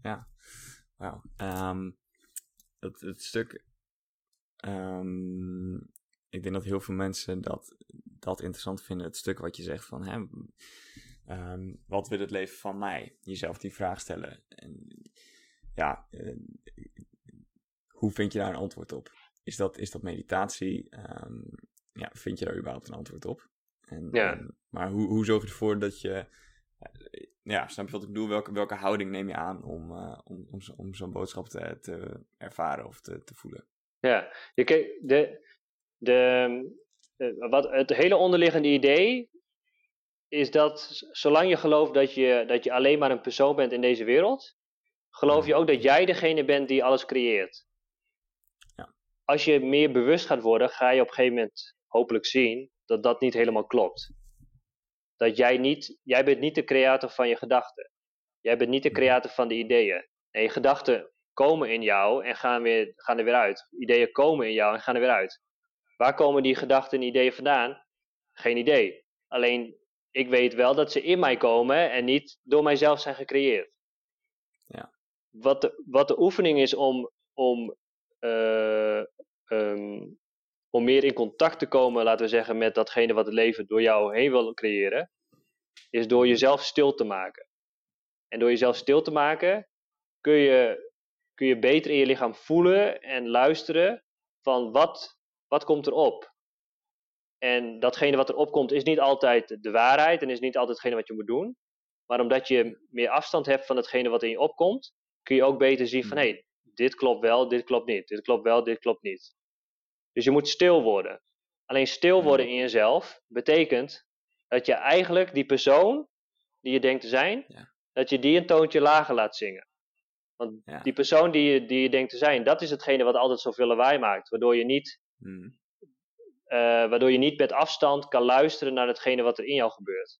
Ja. Wauw. Um, het, het stuk. Um, ik denk dat heel veel mensen dat, dat interessant vinden. Het stuk wat je zegt van. Hè, um, wat wil het leven van mij? Jezelf die vraag stellen. En, ja, uh, hoe vind je daar een antwoord op? Is dat, is dat meditatie? ja, vind je daar überhaupt een antwoord op? En, ja. maar hoe, hoe zorg je ervoor dat je ja, snap je wat ik bedoel? Welke, welke houding neem je aan om, uh, om, om, om zo'n boodschap te, te ervaren of te, te voelen? Ja, je, de, de, de, wat, het hele onderliggende idee is dat zolang je gelooft dat je, dat je alleen maar een persoon bent in deze wereld, geloof je ook dat jij degene bent die alles creëert. Ja. Als je meer bewust gaat worden, ga je op een gegeven moment hopelijk zien dat dat niet helemaal klopt. Dat jij niet, jij bent niet de creator van je gedachten. Jij bent niet de creator van de ideeën. En je gedachten komen in jou en gaan, weer, gaan er weer uit. Ideeën komen in jou en gaan er weer uit. Waar komen die gedachten en ideeën vandaan? Geen idee. Alleen ik weet wel dat ze in mij komen en niet door mijzelf zijn gecreëerd. Ja. Wat, de, wat de oefening is om, om, uh, um, om meer in contact te komen, laten we zeggen, met datgene wat het leven door jou heen wil creëren, is door jezelf stil te maken. En door jezelf stil te maken kun je, kun je beter in je lichaam voelen en luisteren van wat, wat komt erop. En datgene wat erop komt is niet altijd de waarheid en is niet altijd hetgene wat je moet doen. Maar omdat je meer afstand hebt van hetgene wat in je opkomt, kun je ook beter zien van hé, hey, dit klopt wel, dit klopt niet. Dit klopt wel, dit klopt niet. Dus je moet stil worden. Alleen stil worden in jezelf betekent dat je eigenlijk die persoon die je denkt te zijn, ja. dat je die een toontje lager laat zingen. Want ja. die persoon die je, die je denkt te zijn, dat is hetgene wat altijd zoveel lawaai maakt. Waardoor je niet, hmm. uh, waardoor je niet met afstand kan luisteren naar hetgene wat er in jou gebeurt.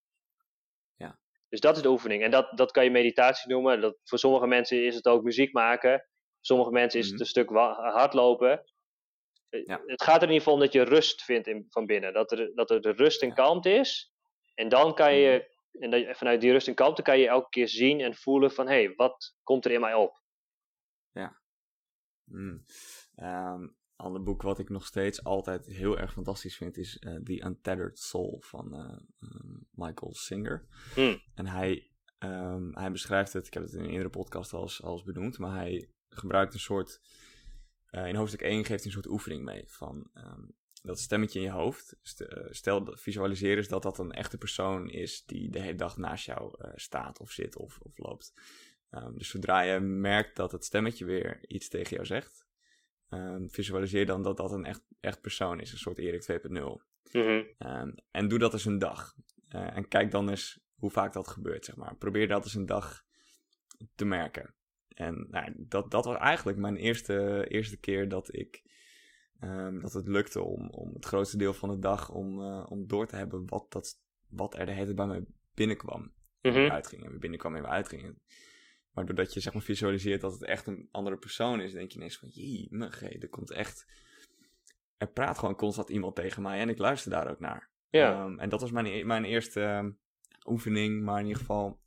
Ja. Dus dat is de oefening. En dat, dat kan je meditatie noemen. Dat, voor sommige mensen is het ook muziek maken. Sommige mensen is het een stuk hardlopen. Ja. Het gaat er in ieder geval om dat je rust vindt in, van binnen. Dat er, dat er de rust en kalmte is. En dan kan je, en dat, vanuit die rust en kalmte kan je elke keer zien en voelen van, hé, hey, wat komt er in mij op? Ja. Mm. Um, ander boek wat ik nog steeds altijd heel erg fantastisch vind is uh, The Untethered Soul van uh, um, Michael Singer. Mm. En hij, um, hij beschrijft het, ik heb het in een eerdere podcast al eens benoemd, maar hij gebruikt een soort, uh, in hoofdstuk 1 geeft hij een soort oefening mee van dat stemmetje in je hoofd. Stel, visualiseer eens dat dat een echte persoon is die de hele dag naast jou uh, staat of zit of, of loopt. Um, dus zodra je merkt dat het stemmetje weer iets tegen jou zegt, um, visualiseer dan dat dat een echt, echt persoon is, een soort Erik 2.0. Mm -hmm. um, en doe dat eens een dag. Uh, en kijk dan eens hoe vaak dat gebeurt, zeg maar. Probeer dat eens een dag te merken. En nou, dat, dat was eigenlijk mijn eerste, eerste keer dat ik Um, dat het lukte om, om het grootste deel van de dag om, uh, om door te hebben wat, dat, wat er de hele tijd bij mij binnenkwam. Mm En -hmm. weer uitging. En weer binnenkwam en weer uitging. Maar doordat je zeg maar visualiseert dat het echt een andere persoon is, denk je ineens van, jee, mugge, er komt echt... Er praat gewoon constant iemand tegen mij en ik luister daar ook naar. Ja. Um, en dat was mijn, mijn eerste um, oefening, maar in ieder geval...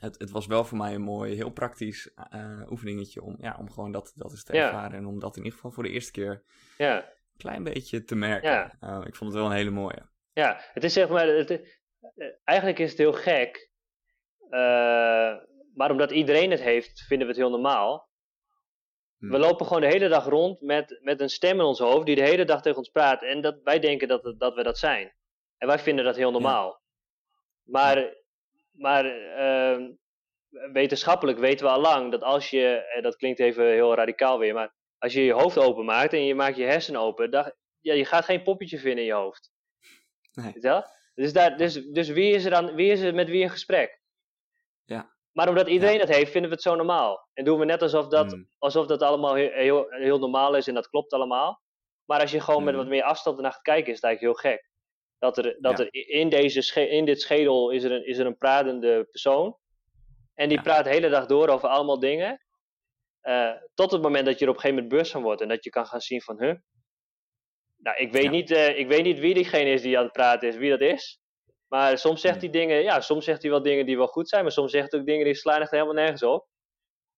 Het, het was wel voor mij een mooi, heel praktisch uh, oefeningetje om, ja, om gewoon dat, dat eens te Ja. ervaren. En om dat in ieder geval voor de eerste keer Ja, een klein beetje te merken. Ja. Uh, ik vond het wel een hele mooie. ja. Het is zeg maar, het, eh, eigenlijk is het heel gek. eh, maar omdat iedereen het heeft, vinden we het heel normaal. Hm. We lopen gewoon de hele dag rond met, met een stem in ons hoofd die de hele dag tegen ons praat. En dat, wij denken dat, dat we dat zijn. En wij vinden dat heel normaal. Maar, maar ehm, wetenschappelijk weten we al lang dat als je, en dat klinkt even heel radicaal weer, maar als je je hoofd openmaakt en je maakt je hersenen open, dan, ja, je gaat geen poppetje vinden in je hoofd. Nee. Weet je wel? Dus, daar, dus, dus wie is er dan, wie is er met wie in gesprek? Ja. Maar omdat iedereen dat heeft, vinden we het zo normaal. En doen we net alsof dat, Hm. alsof dat allemaal heel, heel, heel normaal is en dat klopt allemaal. Maar als je gewoon met Mhm. wat meer afstand ernaar gaat kijken, is het eigenlijk heel gek. Dat er, dat er in, deze in dit schedel is er, een, is er een pratende persoon. En die praat de hele dag door over allemaal dingen. Uh, tot het moment dat je er op een gegeven moment bewust van wordt. En dat je kan gaan zien van, huh? Nou, ik weet, niet, uh, ik weet niet wie diegene is die aan het praten is, wie dat is. Maar soms zegt hij dingen, ja, soms zegt hij wel dingen die wel goed zijn. Maar soms zegt hij ook dingen die slaan echt helemaal nergens op.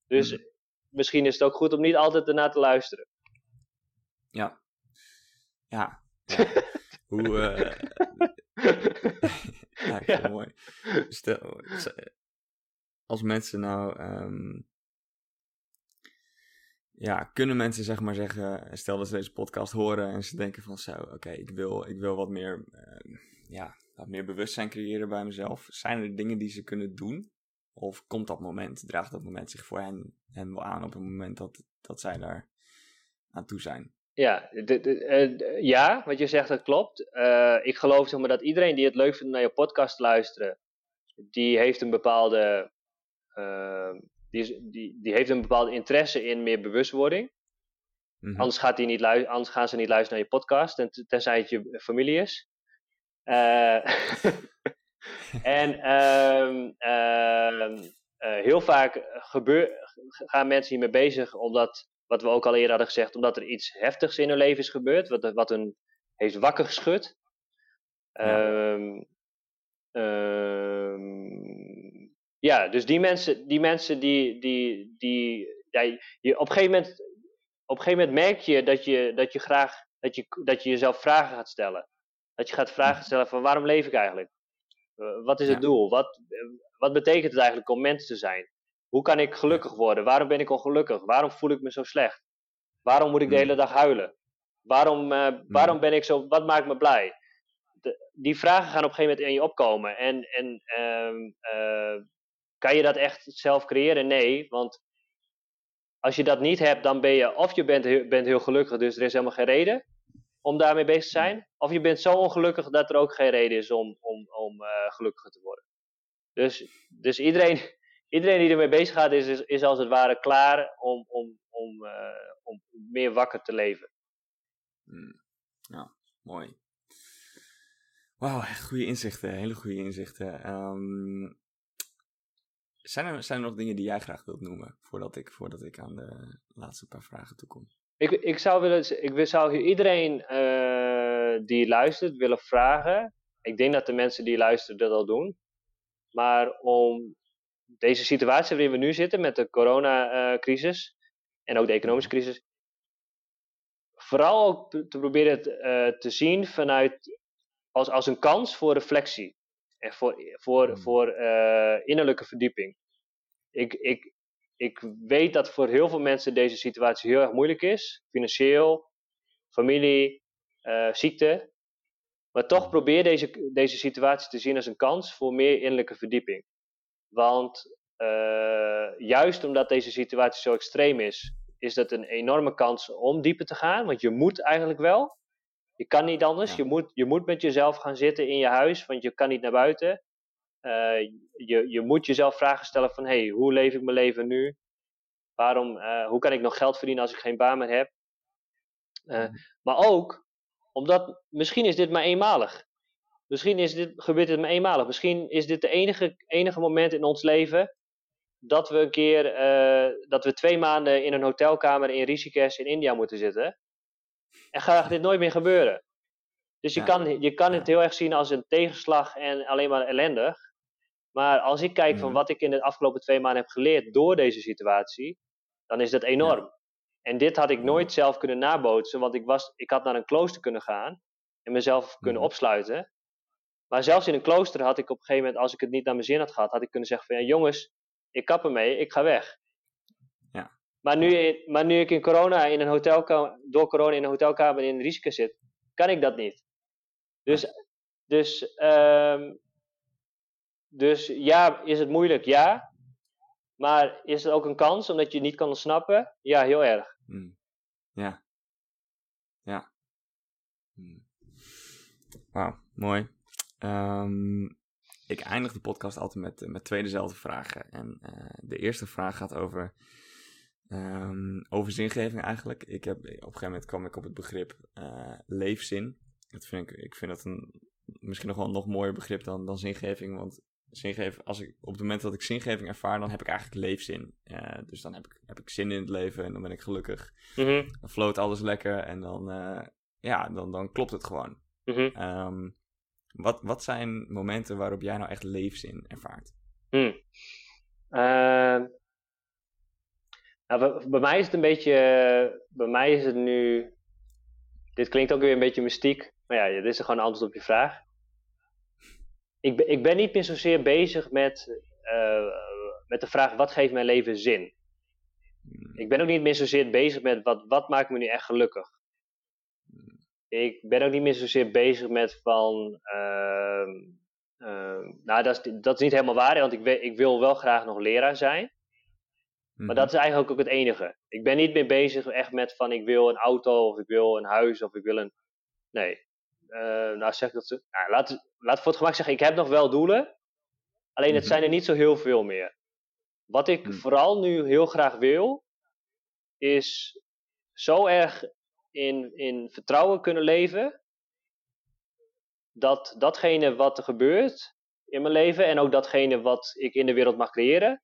Dus hmm. misschien is het ook goed om niet altijd ernaar te luisteren. Ja. Ja. Hoe... Uh... ja, ja. mooi. Stel, als mensen nou um, ja, kunnen mensen zeg maar zeggen, stel dat ze deze podcast horen en ze denken van zo, oké, ik, wil, ik wil wat meer, uh, ja, wat meer bewustzijn creëren bij mezelf. Zijn er dingen die ze kunnen doen? Of komt dat moment, draagt dat moment zich voor hen, hen wel aan op het moment dat, dat zij daar aan toe zijn? Ja, de, de, uh, ja wat je zegt, dat klopt. Uh, ik geloof zeg maar, dat iedereen die het leuk vindt naar je podcast te luisteren, die heeft een bepaalde ehm, die, die, die heeft een bepaalde interesse in meer bewustwording. Mhm. anders, gaat die niet anders gaan ze niet luisteren naar je podcast, ten, tenzij het je familie is. Uh, en um, uh, heel vaak gebeur, gaan mensen hiermee bezig omdat, wat we ook al eerder hadden gezegd, omdat er iets heftigs in hun leven is gebeurd, wat, wat hun heeft wakker geschud. Ja. Um, ja, dus die mensen, die, mensen die, die, die ja, je, op, een gegeven moment, op een gegeven moment merk je dat je, dat je graag dat je, dat je jezelf vragen gaat stellen. Dat je gaat vragen stellen van waarom leef ik eigenlijk? Uh, wat is het doel? Wat, wat betekent het eigenlijk om mens te zijn? Hoe kan ik gelukkig worden? Waarom ben ik ongelukkig? Waarom voel ik me zo slecht? Waarom moet ik de mhm. hele dag huilen? Waarom, uh, waarom ben ik zo, wat maakt me blij? De, die vragen gaan op een gegeven moment in je opkomen. En, en uh, kan je dat echt zelf creëren? Nee, want als je dat niet hebt, dan ben je of je bent, bent heel gelukkig, dus er is helemaal geen reden om daarmee bezig te zijn. Of je bent zo ongelukkig dat er ook geen reden is om, om, om uh, gelukkiger te worden. Dus, dus iedereen, iedereen die ermee bezig gaat, is, is, is als het ware klaar om, om, om, uh, om meer wakker te leven. Hmm. Ja, mooi. Wauw, goede inzichten, hele goede inzichten. Um, zijn er, zijn er nog dingen die jij graag wilt noemen voordat ik, voordat ik aan de laatste paar vragen toekom? Ik, ik zou, willen, ik zou iedereen uh, die luistert willen vragen. Ik denk dat de mensen die luisteren dat al doen. Maar om deze situatie waarin we nu zitten met de coronacrisis en ook de economische mhm. crisis, vooral ook te proberen te, uh, te zien vanuit als, als een kans voor reflectie. En voor, voor, hmm. voor uh, innerlijke verdieping. Ik, ik, ik weet dat voor heel veel mensen deze situatie heel erg moeilijk is. Financieel, familie, uh, ziekte. Maar toch hmm. probeer deze, deze situatie te zien als een kans voor meer innerlijke verdieping. Want uh, juist omdat deze situatie zo extreem is, is dat een enorme kans om dieper te gaan. Want je moet eigenlijk wel. Je kan niet anders. Je, moet, je moet met jezelf gaan zitten in je huis, want je kan niet naar buiten. Uh, je, je moet jezelf vragen stellen van, hey, hoe leef ik mijn leven nu? Waarom, uh, hoe kan ik nog geld verdienen als ik geen baan meer heb? Uh, Maar ook, omdat misschien is dit maar eenmalig. Misschien is dit, gebeurt dit maar eenmalig. Misschien is dit de enige, enige moment in ons leven dat we een keer, dat we twee maanden in een hotelkamer in Rishikesh in India moeten zitten. En gaat dit nooit meer gebeuren. Dus je kan, je kan het heel erg zien als een tegenslag en alleen maar ellendig. Maar als ik kijk van mhm. wat ik in de afgelopen twee maanden heb geleerd door deze situatie, dan is dat enorm. En dit had ik nooit zelf kunnen nabootsen, want ik, was, ik had naar een klooster kunnen gaan en mezelf kunnen mhm. opsluiten. Maar zelfs in een klooster had ik op een gegeven moment, als ik het niet naar mijn zin had gehad, had ik kunnen zeggen van ja jongens, ik kap ermee, ik ga weg. Maar nu, maar nu ik in corona in een hotelkamer, door corona in een hotelkamer in risico zit, kan ik dat niet. Dus, dus, um, dus ja, is het moeilijk? Ja. Maar is het ook een kans omdat je niet kan ontsnappen? Ja, heel erg. Hmm. Ja. Ja. Hmm. Wauw, mooi. Um, ik eindig de podcast altijd met, met twee dezelfde vragen. En uh, de eerste vraag gaat over Um, over zingeving eigenlijk. Ik heb, op een gegeven moment kwam ik op het begrip uh, leefzin. Dat vind ik, ik vind dat een misschien nog wel een nog mooier begrip dan, dan zingeving. Want zingeving, als ik, op het moment dat ik zingeving ervaar, dan heb ik eigenlijk leefzin. Uh, dus dan heb ik, heb ik zin in het leven en dan ben ik gelukkig. Mhm. Dan floot alles lekker en dan, ja, dan, dan klopt het gewoon. Um, wat, wat zijn momenten waarop jij nou echt leefzin ervaart? Hmm. Uh, nou, bij mij is het een beetje. Bij mij is het nu. Dit klinkt ook weer een beetje mystiek. Maar ja, dit is gewoon een antwoord op je vraag. Ik ben, ik ben niet meer zozeer bezig met, uh, met de vraag: wat geeft mijn leven zin? Ik ben ook niet meer zozeer bezig met wat, wat maakt me nu echt gelukkig. Ik ben ook niet meer zozeer bezig met van. Uh, uh, nou, dat is, dat is niet helemaal waar, want ik, ik wil wel graag nog leraar zijn. Maar Mhm. dat is eigenlijk ook het enige. Ik ben niet meer bezig echt met van ik wil een auto of ik wil een huis of ik wil een. Nee. Uh, nou zeg ik dat. zo- Nou, laat, laat voor het gemak zeggen, ik heb nog wel doelen. Alleen het Mhm. zijn er niet zo heel veel meer. Wat ik Mhm. vooral nu heel graag wil, is zo erg in, in vertrouwen kunnen leven. Dat datgene wat er gebeurt in mijn leven en ook datgene wat ik in de wereld mag creëren,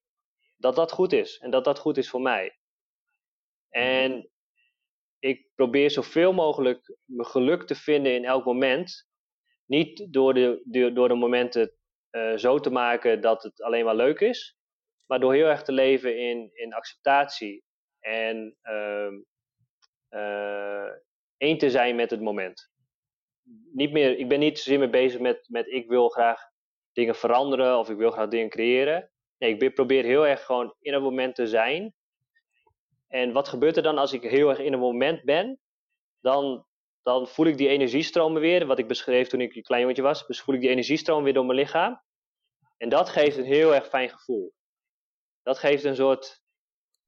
dat dat goed is. En dat dat goed is voor mij. En ik probeer zoveel mogelijk mijn geluk te vinden in elk moment. Niet door de, door de momenten eh, zo te maken dat het alleen maar leuk is. Maar door heel erg te leven in, in acceptatie. En ehm, eh, één te zijn met het moment. Niet meer, ik ben niet zozeer mee bezig met, met ik wil graag dingen veranderen of ik wil graag dingen creëren. Nee, ik be- probeer heel erg gewoon in het moment te zijn. En wat gebeurt er dan als ik heel erg in een moment ben? Dan, dan voel ik die energiestromen weer, wat ik beschreef toen ik een klein jongetje was. Dus voel ik die energiestroom weer door mijn lichaam. En dat geeft een heel erg fijn gevoel. Dat geeft een soort,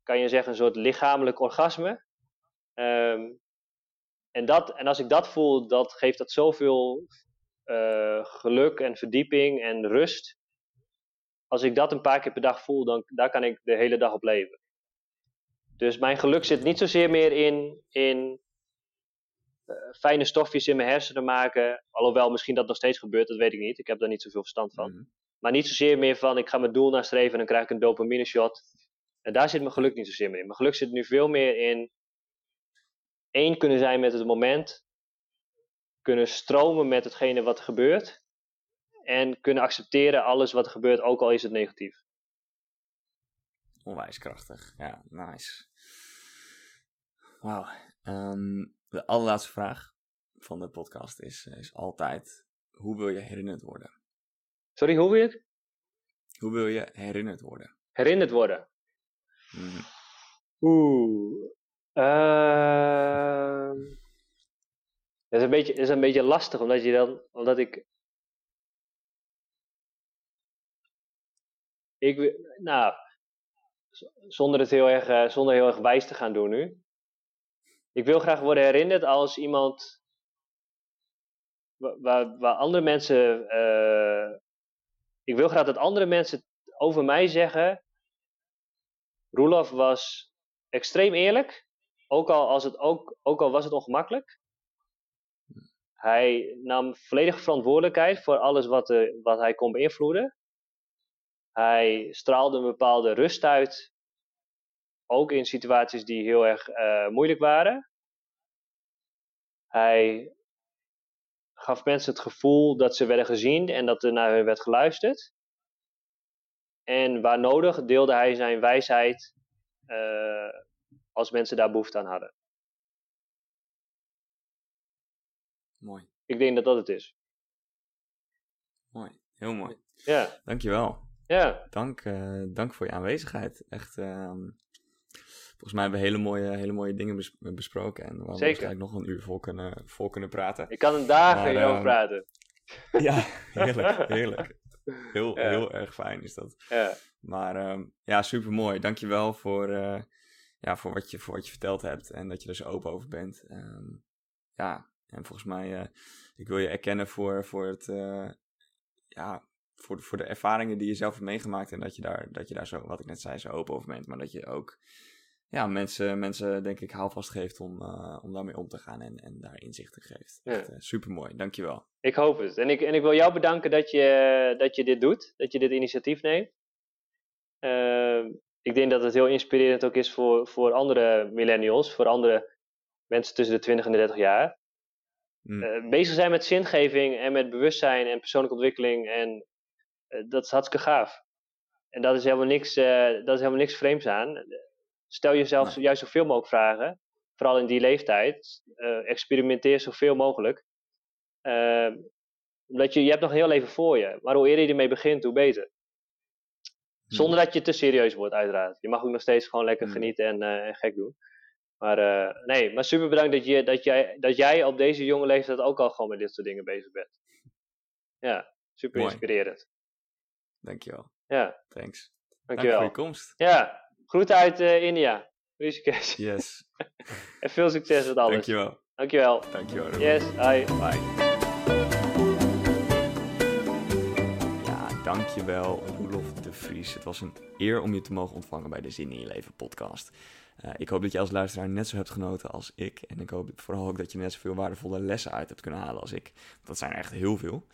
kan je zeggen, een soort lichamelijk orgasme. Ehm, en, dat, en als ik dat voel, dat geeft dat zoveel eh, geluk en verdieping en rust. Als ik dat een paar keer per dag voel, dan daar kan ik de hele dag op leven. Dus mijn geluk zit niet zozeer meer in, in eh, fijne stofjes in mijn hersenen maken. Alhoewel misschien dat nog steeds gebeurt, dat weet ik niet. Ik heb daar niet zoveel verstand van. Mhm. Maar niet zozeer meer van ik ga mijn doel nastreven en dan krijg ik een dopamine shot. En daar zit mijn geluk niet zozeer meer in. Mijn geluk zit nu veel meer in één kunnen zijn met het moment. Kunnen stromen met hetgene wat er gebeurt. En kunnen accepteren alles wat er gebeurt, ook al is het negatief. Onwijs krachtig. Ja, nice. Wauw. Ehm, de allerlaatste vraag van de podcast is, is altijd: hoe wil je herinnerd worden? Sorry, hoe wil je het? Hoe wil je herinnerd worden? Herinnerd worden. Mhm. Oeh. Dat, is een beetje, is een beetje lastig, omdat je dan. Omdat ik. Ik. Nou. Zonder het heel erg, eh, zonder heel erg wijs te gaan doen nu. Ik wil graag worden herinnerd als iemand. wa- Waar, waar andere mensen. eh, ik wil graag dat andere mensen over mij zeggen. Roelof was extreem eerlijk, ook al, als het ook, ook al was het ongemakkelijk. Hij nam volledige verantwoordelijkheid voor alles wat, eh, wat hij kon beïnvloeden. Hij straalde een bepaalde rust uit, ook in situaties die heel erg eh, moeilijk waren. Hij gaf mensen het gevoel dat ze werden gezien en dat er naar hun werd geluisterd. En waar nodig deelde hij zijn wijsheid eh, als mensen daar behoefte aan hadden. Mooi, Ik denk dat dat het is. mooi. Heel mooi. Ja, Dankjewel. ja, Dank, eh, dank voor je aanwezigheid. Echt, ehm, volgens mij hebben we hele mooie, hele mooie dingen bes- besproken. En we hadden waarschijnlijk nog een uur vol kunnen, vol kunnen praten. ik kan er dagen over ehm, praten. Ja, heerlijk, heerlijk. Heel, Ja. heel erg fijn is dat. Ja, Maar ehm, ja, super mooi. Dankjewel voor, eh ja, voor, wat je, voor wat je verteld hebt en dat je er zo open over bent. Ehm, ja, en volgens mij, eh, ik wil je erkennen voor, voor het, eh, ja, voor, voor de ervaringen die je zelf hebt meegemaakt en dat je daar, dat je daar zo, wat ik net zei, zo open over bent. Maar dat je ook ja, mensen, mensen denk ik houvast geeft om, uh, om daarmee om te gaan en, en daar inzichten geeft. Ja. Echt, uh, supermooi, dankjewel. Ik hoop het. En ik, en ik wil jou bedanken dat je, dat je dit doet, dat je dit initiatief neemt. Uh, ik denk dat het heel inspirerend ook is voor, voor andere millennials, voor andere mensen tussen de 20 en de 30 jaar. Mm. bezig zijn met zingeving en met bewustzijn en persoonlijke ontwikkeling. En dat is hartstikke gaaf. En dat is helemaal niks, dat is helemaal niks vreemds aan Stel jezelf juist zoveel mogelijk vragen. Vooral in die leeftijd. Uh, experimenteer zoveel mogelijk. Uh, omdat je, je hebt nog een heel leven voor je. Maar hoe eerder je ermee begint, hoe beter. Hmm. Zonder dat je te serieus wordt, uiteraard. Je mag ook nog steeds gewoon lekker hmm. genieten en, uh, en, gek doen. Maar nee, maar super bedankt dat, je, dat, jij, dat jij op deze jonge leeftijd ook al gewoon met dit soort dingen bezig bent. Ja, super Mooi. inspirerend. Dankjewel. Ja. Thanks. Dankjewel. Dank voor je komst. Ja, Groeten uit uh, India. Rishikesh. Yes. en veel succes met alles. Dankjewel. Dankjewel. Dankjewel. Yes, hi. Bye. Dankjewel Roelof de Vries. Het was een eer om je te mogen ontvangen bij de Zin in je Leven podcast. Uh, ik hoop dat je als luisteraar net zo hebt genoten als ik. En ik hoop vooral ook dat je net zoveel waardevolle lessen uit hebt kunnen halen als ik. Dat zijn echt heel veel.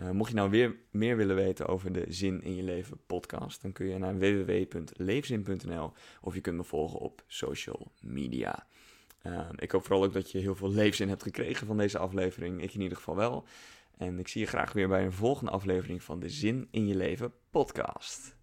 Uh, mocht je nou weer meer willen weten over de Zin in je Leven podcast, dan kun je naar www.leefzin.nl of je kunt me volgen op social media. Uh, ik hoop vooral ook dat je heel veel leefzin hebt gekregen van deze aflevering. Ik in ieder geval wel. En ik zie je graag weer bij een volgende aflevering van de Zin in je Leven podcast.